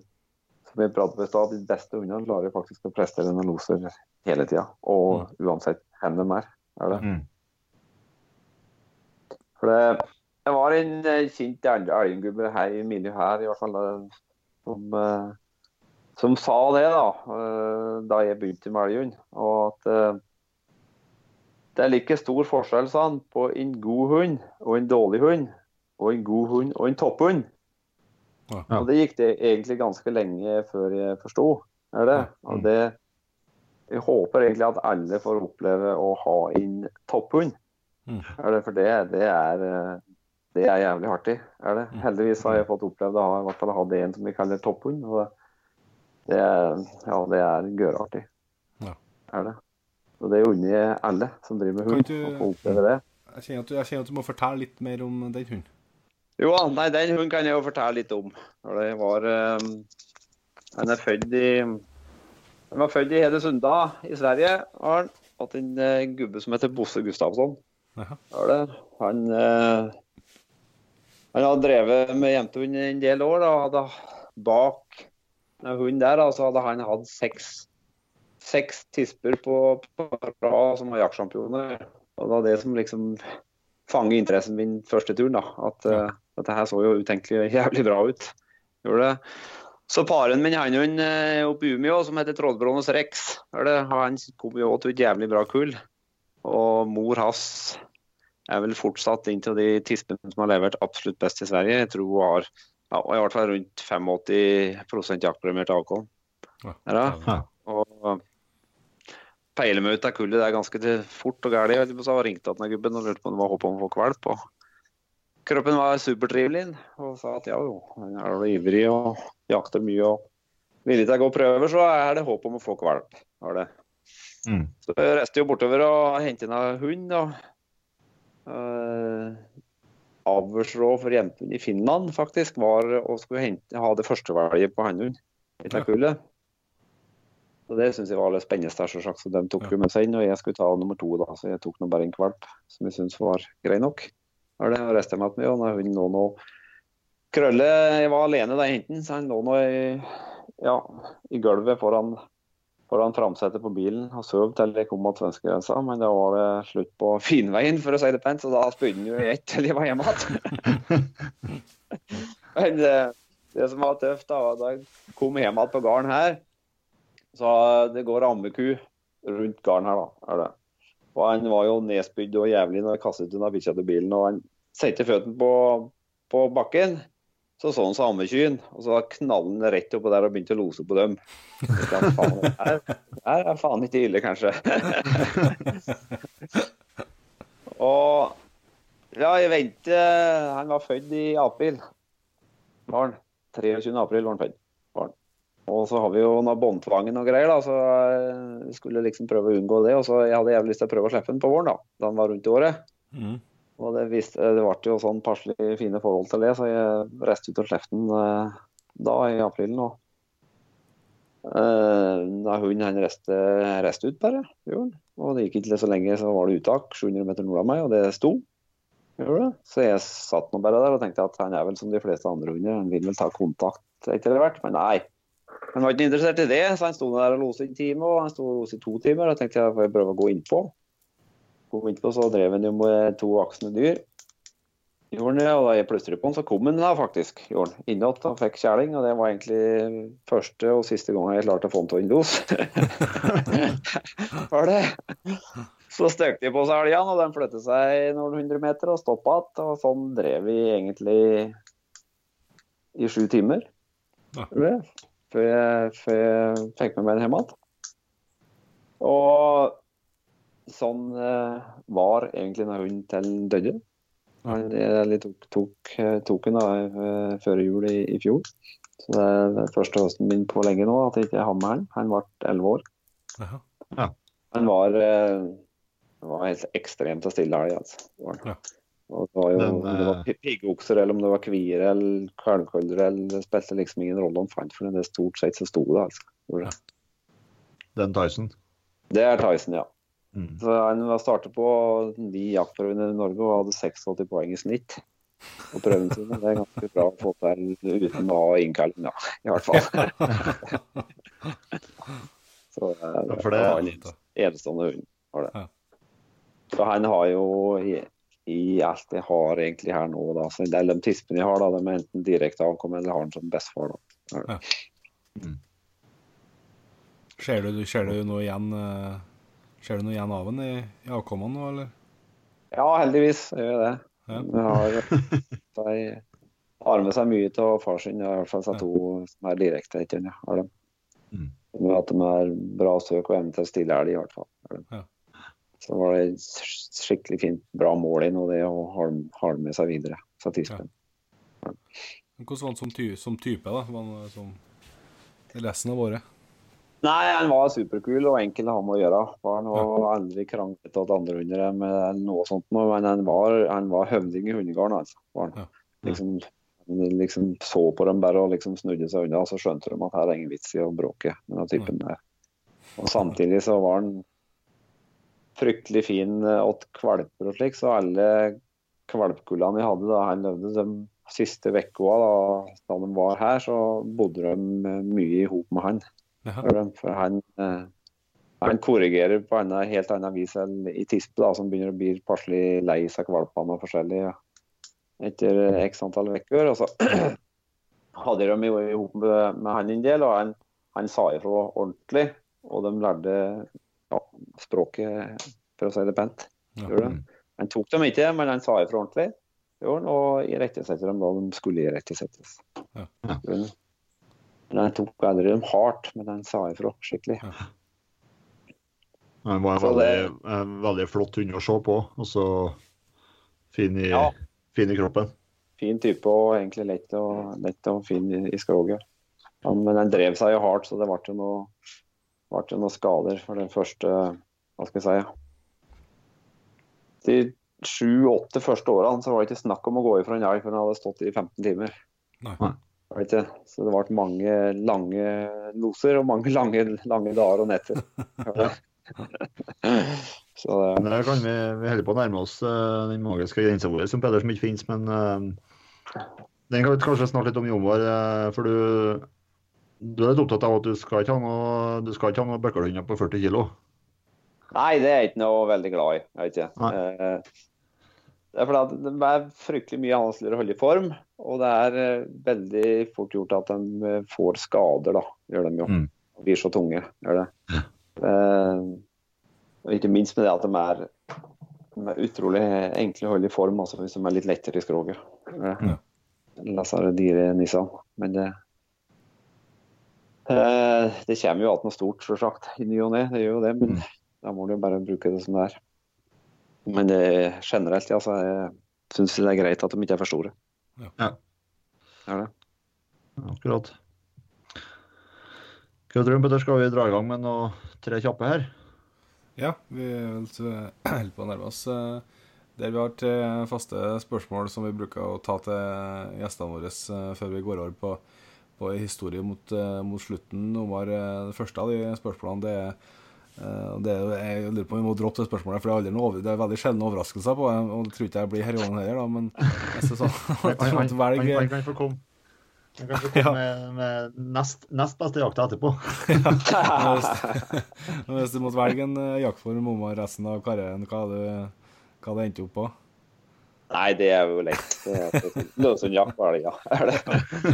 som vi pratet med stad, de beste hundene klarer faktisk å prestere noen loser hele tida. Og uansett hvor de er. er det. Mm. For det, det var en eh, kjent el- elggubbe her i miljøet her, i hvert fall, eh, som, eh, som sa det da, eh, da jeg begynte med elghund. Og at eh, Det er like stor forskjell sa han, på en god hund og en dårlig hund, og en god hund og en topphund. Ja. Og det gikk det egentlig ganske lenge før jeg forsto. Er det? Og det Jeg håper egentlig at alle får oppleve å ha en topphund. Mm. Er det? For det, det er det er jævlig artig. Er det? Heldigvis har jeg fått opplevd å ha, i hvert fall ha det en som vi kaller topphund. Og det, det er, ja, det er gørartig. Ja. Er det. Og det unner jeg alle som driver med Kan hund, du- å få oppleve det. Jeg kjenner, at du, jeg kjenner at du må fortelle litt mer om den hunden. Jo, nei, den hunden kan jeg jo fortelle litt om. Det var eh, Han er født i Den var født i Hedesunda i Sverige. Har han. Hatt en eh, gubbe som heter Bosse Gustavsson. Det. Han eh, Han har drevet med jentehund en del år. Da. Hadde bak hunden der da, så hadde han hatt seks, seks tisper på, på rad som var jaktsjampioner. Og det var det som liksom fanget interessen min første turen. da, At uh, dette her så jo utenkelig jævlig bra ut. Gjorde det. Så paren min han hun uh, oppe i Umeå, som heter Trollbrånes Rex, det, han kom jo til et jævlig bra kull. Og mor hans er vel fortsatt en av de tispene som har levert absolutt best i Sverige. Jeg tror hun har ja, i hvert fall rundt 85 jaktpremiert avkom. Ja. Er det? Ja. Og peiler meg ut av kullet. Det er ganske fort og. Jeg så ringte jeg til gubben og lurte på om det var håp om å få kvalp. Og kroppen var supertrivelig og sa at ja jo, han er du ivrig og jakter mye og villig til å gå prøver, så er det håp om å få kvalp. Var det. Mm. Så jeg reiste jo bortover og hentet inn en hund. og uh, Avlsråd for jentene i Finland faktisk var å skulle hente, ha det førstevalget på hannhund i det kullet. Så Det syns jeg var litt spennende. selvsagt, så De tok jo med seg inn, og jeg skulle ta nummer to. da, Så jeg tok nå bare en valp som jeg syntes var grei nok. Det, har jeg jeg med og når hun lå nå Krølle Jeg var alene da den, så han lå nå i, ja, i gulvet foran, foran framsetet på bilen og sov til jeg kom mot svenskegrensa. Men da var det slutt på finveien, for å si det pent, så da spydde han jo i ett til jeg var hjemme igjen. Men det, det som var tøft, da, var da jeg kom hjem igjen på gården her, så det går ammeku rundt gården her, da. er det. Og Han var jo nedspydd og jævlig når jeg kastet unna bikkja til bilen. og Han satte føttene på, på bakken, så så han samekyen. Og så knallet han rett oppå der og begynte å lose på dem. Det her, her er faen ikke ille, kanskje. og ja, jeg venter Han var født i april. Barn. 23. april var han født. Barn. Og så har vi jo noe båndtvangen og greier, da, så jeg vi skulle liksom prøve å unngå det. Og så jeg hadde jævlig lyst til å prøve å slippe den på våren, da, da han var rundt i året. Mm. Og det, viste, det ble jo sånn passelig fine forhold til det, så jeg reiste ut slapp den eh, da i april nå. Eh, da hunden han reiste, reiste ut bare, gjorde. Og det gikk ikke så lenge, så var det uttak 700 meter nord av meg, og det sto. Gjorde. Så jeg satt nå bare der og tenkte at han er vel som de fleste andre hunder, han vil vel ta kontakt etter hvert, men nei. Han var ikke interessert i det, så han sto der og loset i en time, og han sto og loset i to timer. Da tenkte jeg får jeg prøve å gå innpå. Kom innpå, så drev han jo med to voksne dyr. Gjorde han og da jeg plystret på han, så kom han da faktisk. Gjorde han. Innåt og fikk kjæling, og det var egentlig første og siste gang jeg klarte å få han til å innlos. var det. Så støkte de på seg elgene, og den flyttet seg noen hundre meter og stoppa igjen. Og sånn drev vi egentlig i sju timer. Ja. Før jeg, før jeg fikk med meg den hjem igjen. Og sånn eh, var egentlig når hunden til døde. Han jeg tok, tok, tok den da, eh, før jul i, i fjor. Så det er den første høsten min på lenge nå at jeg ikke har med han. Han ble elleve år. Ja. Han var, eh, var helt ekstremt stille elg, altså. Ja. Og det var jo Den, om det var eh, piggokser eller om det var kvier eller kalvkolder eller det spilte liksom ingen rolle om fant, for det er stort sett så sto det, altså. Ja. Den Tyson. Det er Tyson, ja. Mm. Så han var startet på de jaktprøvene i Norge og hadde 86 poeng i snitt Og prøvene sine. Det er ganske bra å få til uten å ha innkalling, da, i hvert fall. Så det, Ja, det for det- var en enestående hund. Var det. Ja. Så han har jo i, i alt jeg har egentlig her nå, da, så det er de tispene jeg har, da, de er enten direkte avkommet eller har han som bestefar. da. Ser du, ser du noe igjen eh, Ser du noe igjen av den i, i avkommene nå, eller? Ja, heldigvis jeg gjør jeg det. Ja. Har, de har med seg mye av far sin, i hvert fall seg to som er direkte etter den. Ja, har de. Mm. Med at de er bra søk og evne til å stille elg, i hvert fall. har. Ja. Så var det et skikkelig fint, bra mål inn, og det å ha den- med seg videre. Tispen. Men Hvordan var han som, ty som type, da? Var han som resten av året? Nei, han var superkul og enkel å ha med å gjøre. Han var aldri kranglete at andre hundre med noe sånt, men han var, han var høvding i hundegarden. Altså, var han. Ja. Liksom, han liksom så på dem bare og liksom snudde seg unna, og så skjønte de at her er ingen vits i å bråke med den typen der. Og samtidig så var han fryktelig fin eh, åt kvalper og slik, så alle kvalpkullene vi hadde da han levde de siste uka da, da de var her, så bodde de mye i hop med han. Ja. For, han, eh, han korrigerer på en helt annen vis enn i tispe, da, som begynner å bli passelig lei seg valpene og forskjellig ja. etter x antall uker. Og så hadde de jo i hop med, med han en del, og han, han sa ifra ordentlig. Og de lærte ja, språket, for å si det pent. Ja. Han tok dem ikke, men han sa ifra ordentlig. Og irettesatte dem da de skulle irettesettes. Ja. Han. Men jeg tok aldri dem hardt, men han sa ifra skikkelig. Den var en veldig, det- en veldig flott hund å se på, og så fin i, Ja. fin i kroppen. Fin type og egentlig lett og, lett og fin i, i skroget. Ja, men den drev seg jo hardt, så det ble jo noe, ble noe skader for den første Hva skal jeg si? De sju-åtte første årene så var det ikke snakk om å gå ifra en elg før den hadde stått i 15 timer. Nei. Så det ble mange lange loser og mange lange, lange dager og netter. så det, kan vi, vi holder på å nærme oss eh, den magiske grensa vår, som Pedersen ikke finnes, men uh, den kan vi kanskje snakke litt om, Jomar. Uh, for du, du er litt opptatt av at du skal ikke ha noe, du skal ikke ha noe bøkkelhunder på 40 kilo. Nei, det er jeg ikke noe veldig glad i. Jeg vet ikke. Nei. Eh, Det er fordi det er fryktelig mye vanskeligere å holde i form, og det er eh, veldig fort gjort at de eh, får skader, da. Gjør de jo. Mm. Blir så tunge. Gjør det. Eh, og ikke minst med det at de er, de er utrolig enkle å holde i form, altså hvis de er litt lettere i skroget. Ja. Lassare dyre nissene. Men det eh, Det kommer jo alt noe stort, selvsagt, i ny og ne. Det gjør jo det. Men Mm. da må du bare bruke det som det er. Men det er generelt, ja, så jeg syns det er greit at de ikke er for store. Ja. Ja. Er det? Akkurat. Hva tror du, Petter? Skal vi dra i gang med noe tre kjappe her? Ja, vi er holder på å nærme oss eh, der vi har tre faste spørsmål som vi bruker å ta til gjestene våre eh, før vi går over på, på historie mot, eh, mot slutten. Omar, det første av de spørsmålene det er det er, jeg lurer på om vi må droppe det spørsmålet, for det er, aldri noe, over- det er veldig sjelden overraskelser på det. Og det tror ikke jeg blir her i gangen heller, da, men jeg synes sånn, Han, han, ikke kan få komme, han kan få komme med, med nest, nest beste jakta etterpå. Hvis, hvis du måtte velge en eh, jaktform om resten av karrieren, hva hadde du hva endt opp på? Nei, det er jo lett. Det Løsundjakt var det, ja. Er det.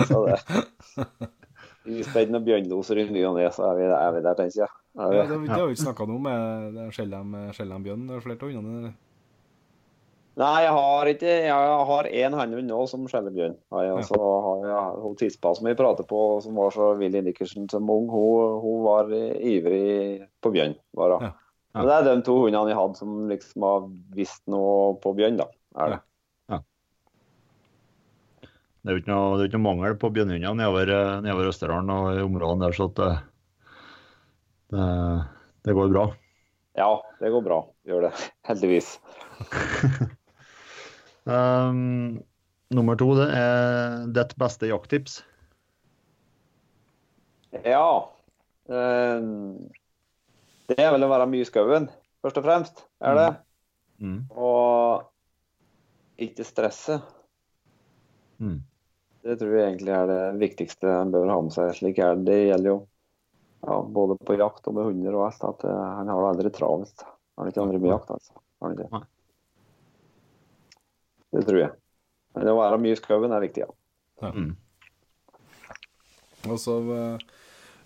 Så det. Isbedden og bjørnloser rundt ny og ne, så er er vi der, tenker jeg. Ja, vi? det, det har vi ikke snakka noe om med Skjellheim Skjellheim Bjørn. Det er flere av hundene. eller? Nei, jeg har ikke Jeg har én hannhund nå som skjeller bjørn. jeg, Og så har jeg hun tispa som vi prater på, som var så Willy Nickersen som ung. Hun, hun var ivrig på bjørn. Bare. Ja. Ja. Men Det er de to hundene jeg hadde som liksom har visst noe på bjørn, da. Er det. Det er jo ikke noe, det er ikke noe mangel på bjørnhunder nedover, eh, nedover Østerdalen og i områdene der, så at det, det, går bra. Ja, det går bra. Gjør det. Heldigvis. Um, nummer to det er ditt beste jakttips. Ja. Um, Det er vel å være mye i skauen, først og fremst. Er det. Mm. Og ikke stresse. Mm. Det tror jeg egentlig er det viktigste en bør ha med seg. Slik er det. Det gjelder jo ja, både på jakt og med hunder og hest, At eh, han har det aldri travelt. Han har ikke andre med jakt, altså. Har han ikke? Det tror jeg. Men å være mye i skauen er viktig, ja. Mm. Altså eh,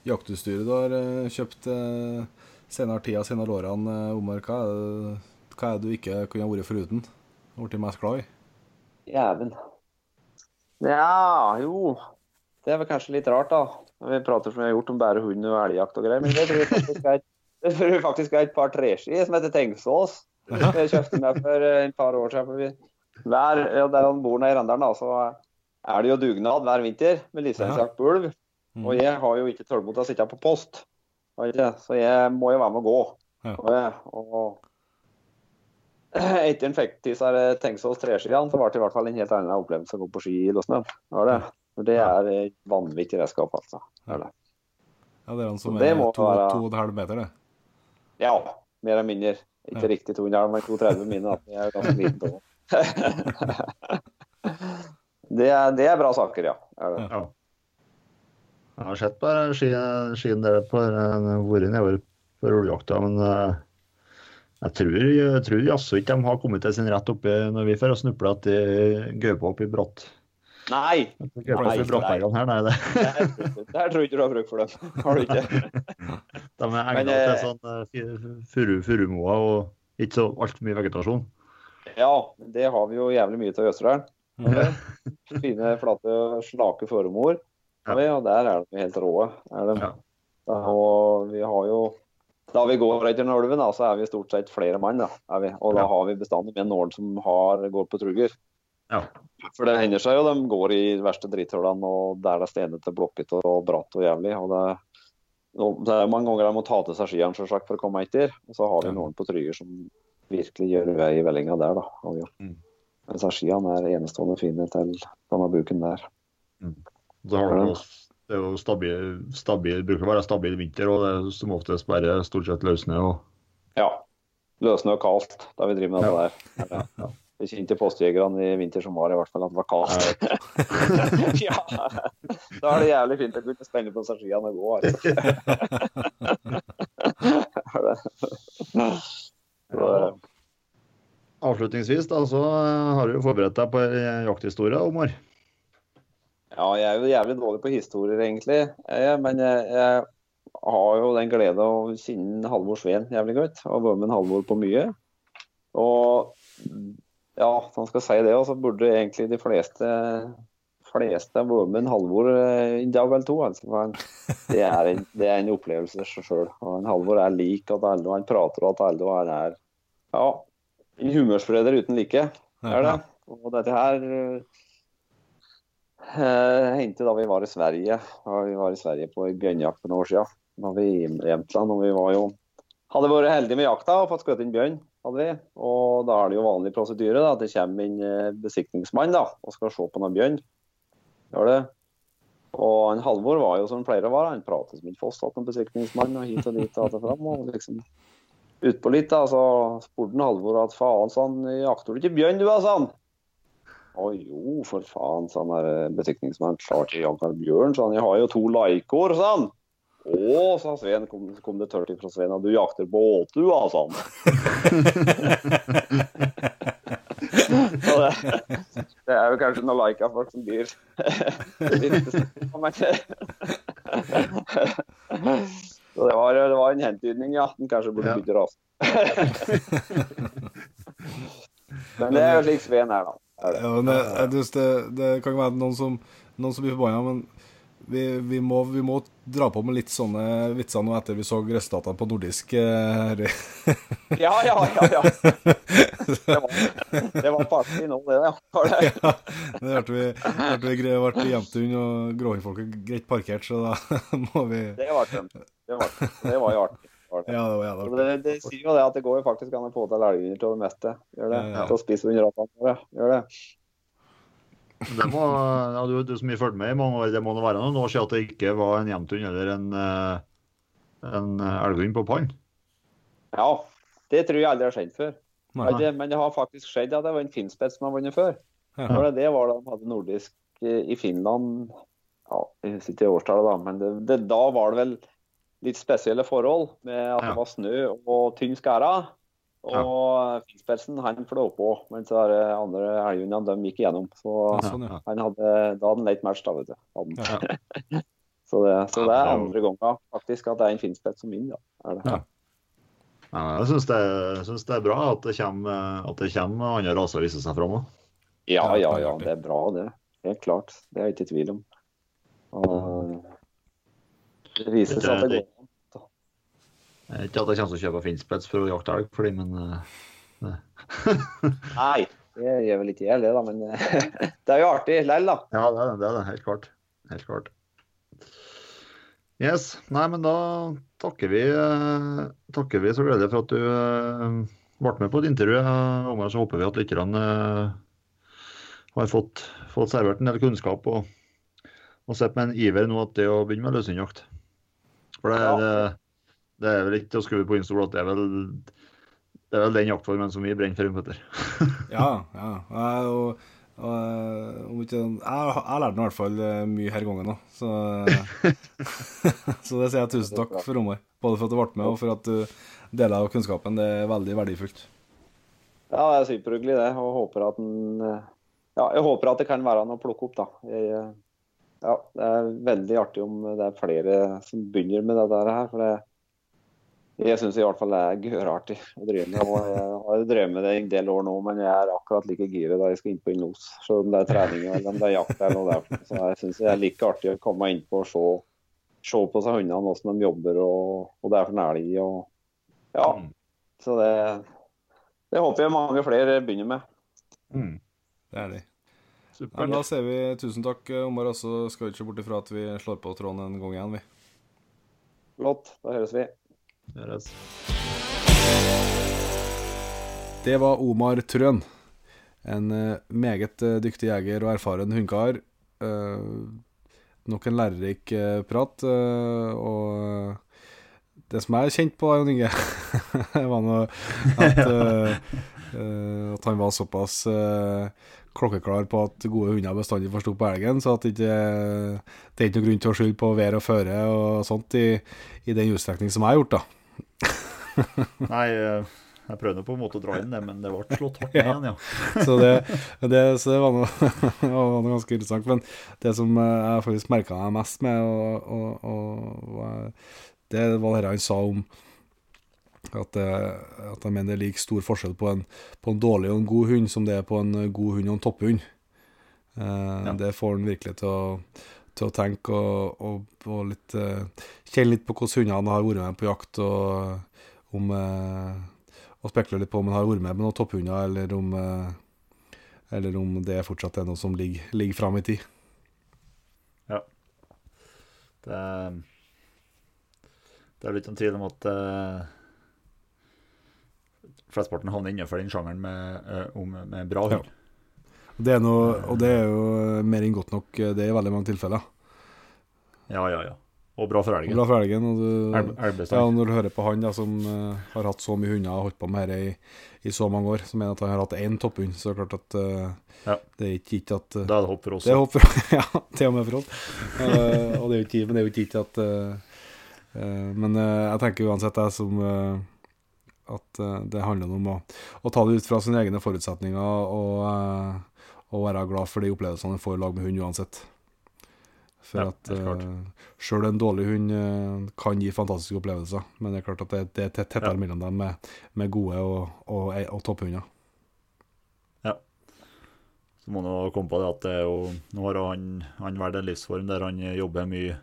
jaktutstyret du har eh, kjøpt, eh, senere tida, senere årene, Omar? Hva er, det, hva er det du ikke kunne ha vært foruten? Blitt mest glad i? Jæven. Ja, jo. Det er vel kanskje litt rart, da. Vi prater som vi har gjort om bare hund og elgjakt og greier. Men det tror jeg faktisk er et, jeg faktisk er et par treski som heter Tengsås. Jeg kjøpte meg for eh, et par år siden. Hver, ja, der han bor nede i Rendalen, da, så er det jo dugnad hver vinter med lisensjakt på ulv. Og jeg har jo ikke tålmodighet til å sitte på post, så jeg må jo være med å gå. Og, jeg- og etter en fikk til seg Tengsås treskiene, så ble det i hvert fall en helt annen opplevelse å gå på ski i Låsnø. Det var det. For det er et vanvittig redskap, altså. Det er det. Ja, det er han som er må to, være- to og et halvt meter, det. Ja, mer eller mindre. Ikke Ja. riktig 2,5, men 2,30 mine. Da. Jeg er ganske liten på det. er, det er bra saker, ja. Er det. Ja. Jeg har sett på ski- skien der på eh, vært nedover på ulvejakta, men eh, jeg tror, jeg tror jaså ikke de har kommet til sin rett oppi når vi får de gaupa opp i bratt. Nei! Nei, nei, her, nei. Det. Der, tror jeg ikke du har bruk for dem. Har du ikke? De er egnet eh, til sånn eh, furu, furumoa og ikke så altfor mye vegetasjon. Ja, det har vi jo jævlig mye av i Østerdalen. Fine, flate, slake har vi, Og der er de helt rå. Ja. Og vi har jo Da vi går etter ulven, så er vi stort sett flere mann. Da, vi. Og da Ja. har vi bestandig med en ål som har, går på truger. Ja. For det hender seg jo de går i de verste dritthullene og der det er stenete, blokkete og bratt og jævlig. og det det er mange ganger de må ta til seg skiene selvsagt, for å komme etter. Og så har vi noen på Tryger som virkelig gjør vei i vellinga der. da. jo. Mm. Skiene er enestående fine til denne buken der. Så har Ja. du det er jo stabil, stabil, bruker å være stabil vinter, og det er som oftest bare stort sett løssnø. og Ja. Løssnø og kaldt, da vi driver med det der. Ja. Ja. Vi kjente postjegerne i vinter som var, i hvert fall at det var kaldt. ja. Da er det jævlig fint å kunne spenne på seg skiene og gå. Altså. Så, Avslutningsvis da, så har du forberedt deg på jakthistorie, Omar. Ja, jeg er jo jævlig dårlig på historier, egentlig. Jeg, men jeg, jeg har jo den glede å kjenne Halvor Sveen jævlig godt. Og vært med en Halvor på mye. Og ja, han skal si det, Og så burde egentlig de fleste fleste vært med en Halvor eh, en dag eller to. Altså. Det, er en, det er en opplevelse i seg sjøl. En Halvor er lik at alle, han prater og at alle, og han er ja, en humørspreder uten like. Er det. Og dette her eh, Eh, hendte da vi var i Sverige. Da vi var i Sverige på bjørnjakt for noen år siden. Da vi i Jämtland, og vi var jo hadde vært heldige med jakta og fått skutt inn bjørn. Hadde vi. Og da er det jo vanlig prosedyre da, at det kommer en besiktningsmann besiktingsmann da, og skal se på noen bjørn. Gjør det. Og en Halvor var jo som å være. Han pratet som en foss til en besiktingsmann og hit og dit og fram. Og liksom utpå litt da, så spurte han Halvor at faen, sa han, jakter du ikke bjørn du, sa han. Å jo, for faen, sa han der besiktingsmannen. Klart jeg jager bjørn, sa han. Jeg har jo to laikor, sa han. Å, sa Sven, kom, kom det tørt fra Sven, du jakter på åtu, altså. Det, det er jo kanskje noen laika-folk som blir litt Så det var, det var en hentydning, ja. Den kanskje burde bytte rase. Men det er jo slik Sven er, da. Ja, men jeg, jeg det, det kan ikke være noen som, noen som blir forbanna, men vi, vi, må, vi må dra på med litt sånne vitser nå etter vi så resultatene på nordisk. eh. Ja, ja, ja. ja. Det var, det var party nå, det, det? ja, det hørte vi, hørte vi ble Jevntun og Gråhindfolket greit parkert, så da må vi Det var, det. Det var, det var jo artig. Ja, det var jævlig. Det, det sier jo det at det går jo faktisk an å få til elghunder til det meste. Gjør det. Ja, ja. Til å spise under ratene våre. Gjør det. Det må, ja, du, du som har fulgt med i mange år, det må det være noen år siden at det ikke var en jevntun eller en, eh, en elghund på pann. Ja, det tror jeg aldri har skjedd før. Det, men det har faktisk skjedd at det var en finspett som har vunnet før. Ja. Det, det var da de hadde nordisk eh, i Finland ja, Jeg husker ikke årstallet, da, men det, det, da var det vel litt spesielle forhold med at Ja. det var snø og tynn skæra. Og finspetsen han fløy på, mens de det andre elghundene de gikk igjennom. Så Ja, sånn, ja. han hadde, da hadde han late match, da, vet du. Ja. Så det, så det er er andre ganger faktisk at det er en finnspels som vinner. da. Er det. Ja. Ja, jeg syns det, synes det er bra at det kommer, at det kommer andre raser og viser seg fram òg. Ja, Ja, ja, det er er bra, det. Helt klart. Det er jeg ikke i tvil om. Og det viser seg at det går. Ikke at jeg kommer til å kjøpe finspets for å jakte elg, fordi, men uh, Nei, det gjør vel ikke jeg det, da. Men det er jo artig likevel, da. Ja, det er det. det er det, Helt klart. Helt klart. Yes. Nei, men da takker vi, uh, takker vi så gledelig for at du uh, ble med på et intervju. og Omar, så håper vi at lytterne eh, har fått, fått servert en del kunnskap og, og sett med en iver nå at det å begynne med løshundjakt. For det, Ja. det, det er vel ikke til å skrive på innstol at det er vel det er vel den jaktformen som vi brenner for, Petter. Ja, ja. Og, og, ikke, jeg, jeg har lært meg i hvert fall eh, mye her gangen òg, så Så det sier jeg tusen takk for, Omar. Både for at du ble med, og for at du deler av kunnskapen. Det er veldig verdifullt. Ja, det er superhyggelig, det. Og håper at den Ja, jeg håper at det kan være noe å plukke opp, da. Jeg, ja, det er veldig artig om det er flere som begynner med det der her. For det, jeg syns i hvert fall det er gørartig å drive med. Og jeg har drevet med det en del år nå, men jeg er akkurat like giret da jeg skal inn på en los. Så om det er trening eller om det er jakt eller noe der. Så jeg syns det er like artig å komme inn på og se, se på seg hundene, hvordan de jobber og, og det er for en elg. Og, ja, så det, det håper jeg mange flere begynner med. Mm. Det er det. Ja, Supert. da sier vi tusen takk, Omar. Og så skal vi ikke bort ifra at vi slår på tråden en gang igjen, vi. Flott, da høres vi. Gjøres. Det var Omar Trøen. En eh, meget eh, dyktig jeger og erfaren hundekar. Eh, nok en lærerik prat. og det som jeg kjente på, Jon Inge, var nå at, at han var såpass klokkeklar på at gode hunder bestandig får stå på elgen, så at ikke, det er ikke noe grunn til å skylde på vær og føre og sånt i, i den utstrekning som jeg har gjort, da. Nei, eh, jeg prøvde på en måte å dra inn det, men det ble slått hardt ned igjen, ja. Så det, det, så det var, noe, det var noe ganske interessant. Men det som eh, jeg faktisk merka meg mest med, og, og, og, det var det han sa om at, eh, at jeg mener det er like stor forskjell på en, på en dårlig og en god hund som det er på en god hund og en topphund. Eh, Det får han virkelig til å, til å tenke og, og, og litt, eh, kjenne litt på hvordan hundene har vært med på jakt, og om eh, og spekulere litt på om han har vært med på noen topphunder, eller om, eh, eller om det fortsatt er noe som ligger, ligger fram i tid. Det, det er vel ikke noen tvil om at flesteparten havner innenfor den sjangeren med, eh, med bra hund. Det er noe, og det er jo mer enn godt nok eh, det i veldig mange tilfeller. Ja, ja, ja. Og bra for elgen. Bra for elgen. Og du, ja, og når du hører på han da, som uh, har hatt så mye hunder og holdt på med dette i, i så mange år, som mener at han har hatt én topphund, så er det klart at uh, Ja. det er ikke gitt at uh, Da er det håp for oss. Det er håp for Ja, til og med for oss. Eh, og det er jo ikke, men det er jo ikke gitt at eh, eh, Men eh, jeg tenker uansett jeg som eh, at eh, det handler om å, å ta det ut fra sine egne forutsetninger og, eh, og være glad for de opplevelsene en får i lag med hund uansett. For Ja, at uh, sjøl en dårlig hund uh, kan gi fantastiske opplevelser, men det er klart at det, det er tettere Ja. mellom dem med, med gode og, og, og topphunder. Så må man komme på det at det jo, nå har han, han valgt en livsform der han jobber mye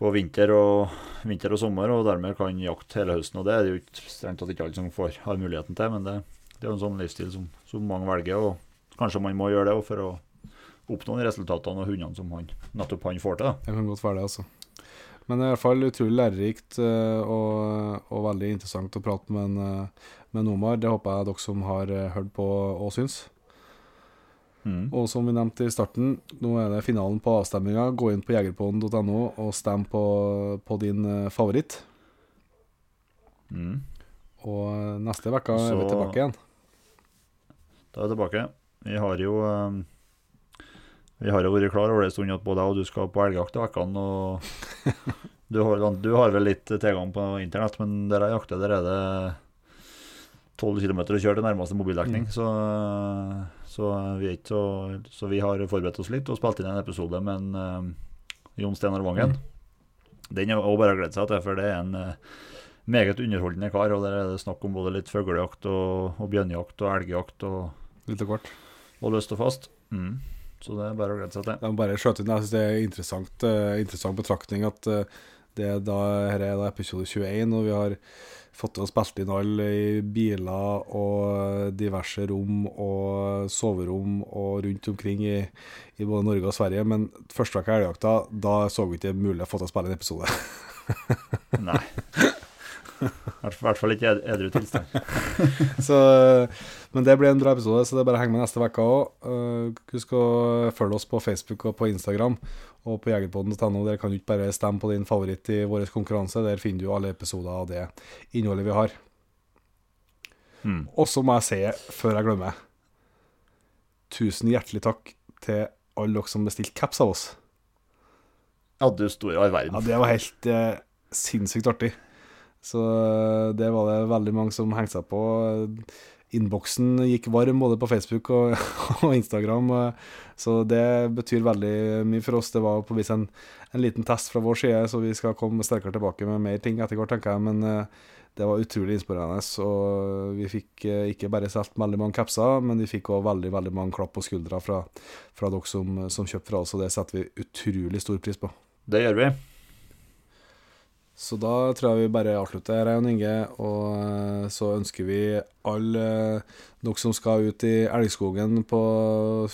på vinter og, vinter og sommer, og dermed kan jakte hele høsten. og Det er det jo ikke strengt tatt ikke alle som får, har muligheten til, men det, det er jo en sånn livsstil som, som mange velger. og Kanskje man må gjøre det for å oppnå de resultatene og hundene som han, nettopp han får til. Det kan godt være det, altså. Men det er i hvert fall utrolig lærerikt eh, og, og veldig interessant å prate med, en, eh, med en Omar. Det håper jeg dere som har eh, hørt på og syns. Mm. Og som vi nevnte i starten, nå er det finalen på avstemminga. Gå inn på jegerpodden.no og stem på, på din eh, favoritt. Mm. Og eh, neste uke er vi tilbake igjen. Da er vi tilbake. Vi har jo eh, Vi har jo vært klar over det en stund at både jeg og du skal på elgjakt i vekkene. Og du har, du har vel litt tilgang på internett, men der jeg jakter, der er det 12 km å kjøre til nærmeste mobildekning. Så, så, vi så, så vi har forberedt oss litt og spilt inn en episode med en, uh, Jon Steinar Vangen. Den er også bare å glede seg til, for det er en, uh, meget underholdende kar. og Der er det snakk om både litt fuglejakt og, og bjørnejakt og elgjakt og, Litt og kort. og løst og fast. Mm. Så det er bare å glede seg til. Jeg må bare skjøte inn, jeg synes det er interessant, uh, interessant betraktning at uh, det er da, her er da episode 21, og vi har fått oss spilt inn alle i biler og diverse rom og soverom og rundt omkring i, i både Norge og Sverige. Men første uka i elgjakta, da så vi ikke mulig å få til å spille en episode. Nei. I hvert- fall ikke ed- edru tilstand. Så, men det blir en bra episode, så det er bare å henge med neste uke òg. Husk å følge oss på Facebook og på Instagram og på jegerpodden.no. Dere kan du ikke bare stemme på din favoritt i vår konkurranse. Der finner du alle episoder av det innholdet vi har. Mm. Og så må jeg si, før jeg glemmer Tusen hjertelig takk til alle dere som bestilte caps av oss. Ja, du store all verden. Ja, det var helt eh, sinnssykt artig. Så eh, det var det veldig mange som hengte seg på. Innboksen gikk varm både på Facebook og, og Instagram, eh, så det betyr veldig mye for oss. Det var på vis en, en liten test fra vår side, så vi skal komme sterkere tilbake med mer ting etter hvert, tenker jeg. Men eh, det var utrolig inspirerende, og vi fikk eh, ikke bare solgt veldig mange capser, men vi fikk òg veldig veldig mange klapp på skuldra fra, fra dere som, som kjøpte fra oss, og det setter vi utrolig stor pris på. Det gjør vi. Så da tror jeg vi bare avslutter her, Jon Inge. Og eh, så ønsker vi alle eh, dere som skal ut i Elgskogen på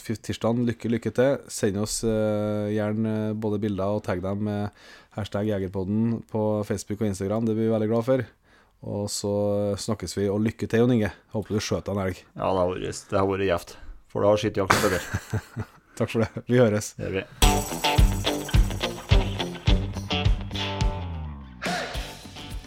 tirsdag, lykke, lykke til. Send oss eh, gjerne både bilder og tagg dem med hashtag Jegerpodden på Facebook og Instagram. Det blir vi veldig glad for. Og så snakkes vi, og lykke til, Jon Inge. Håper du skjøt en elg. Ja, det har vært, det har vært gjevt. For det har skittjakt bedre. Takk for det. Vi høres. Det gjør vi.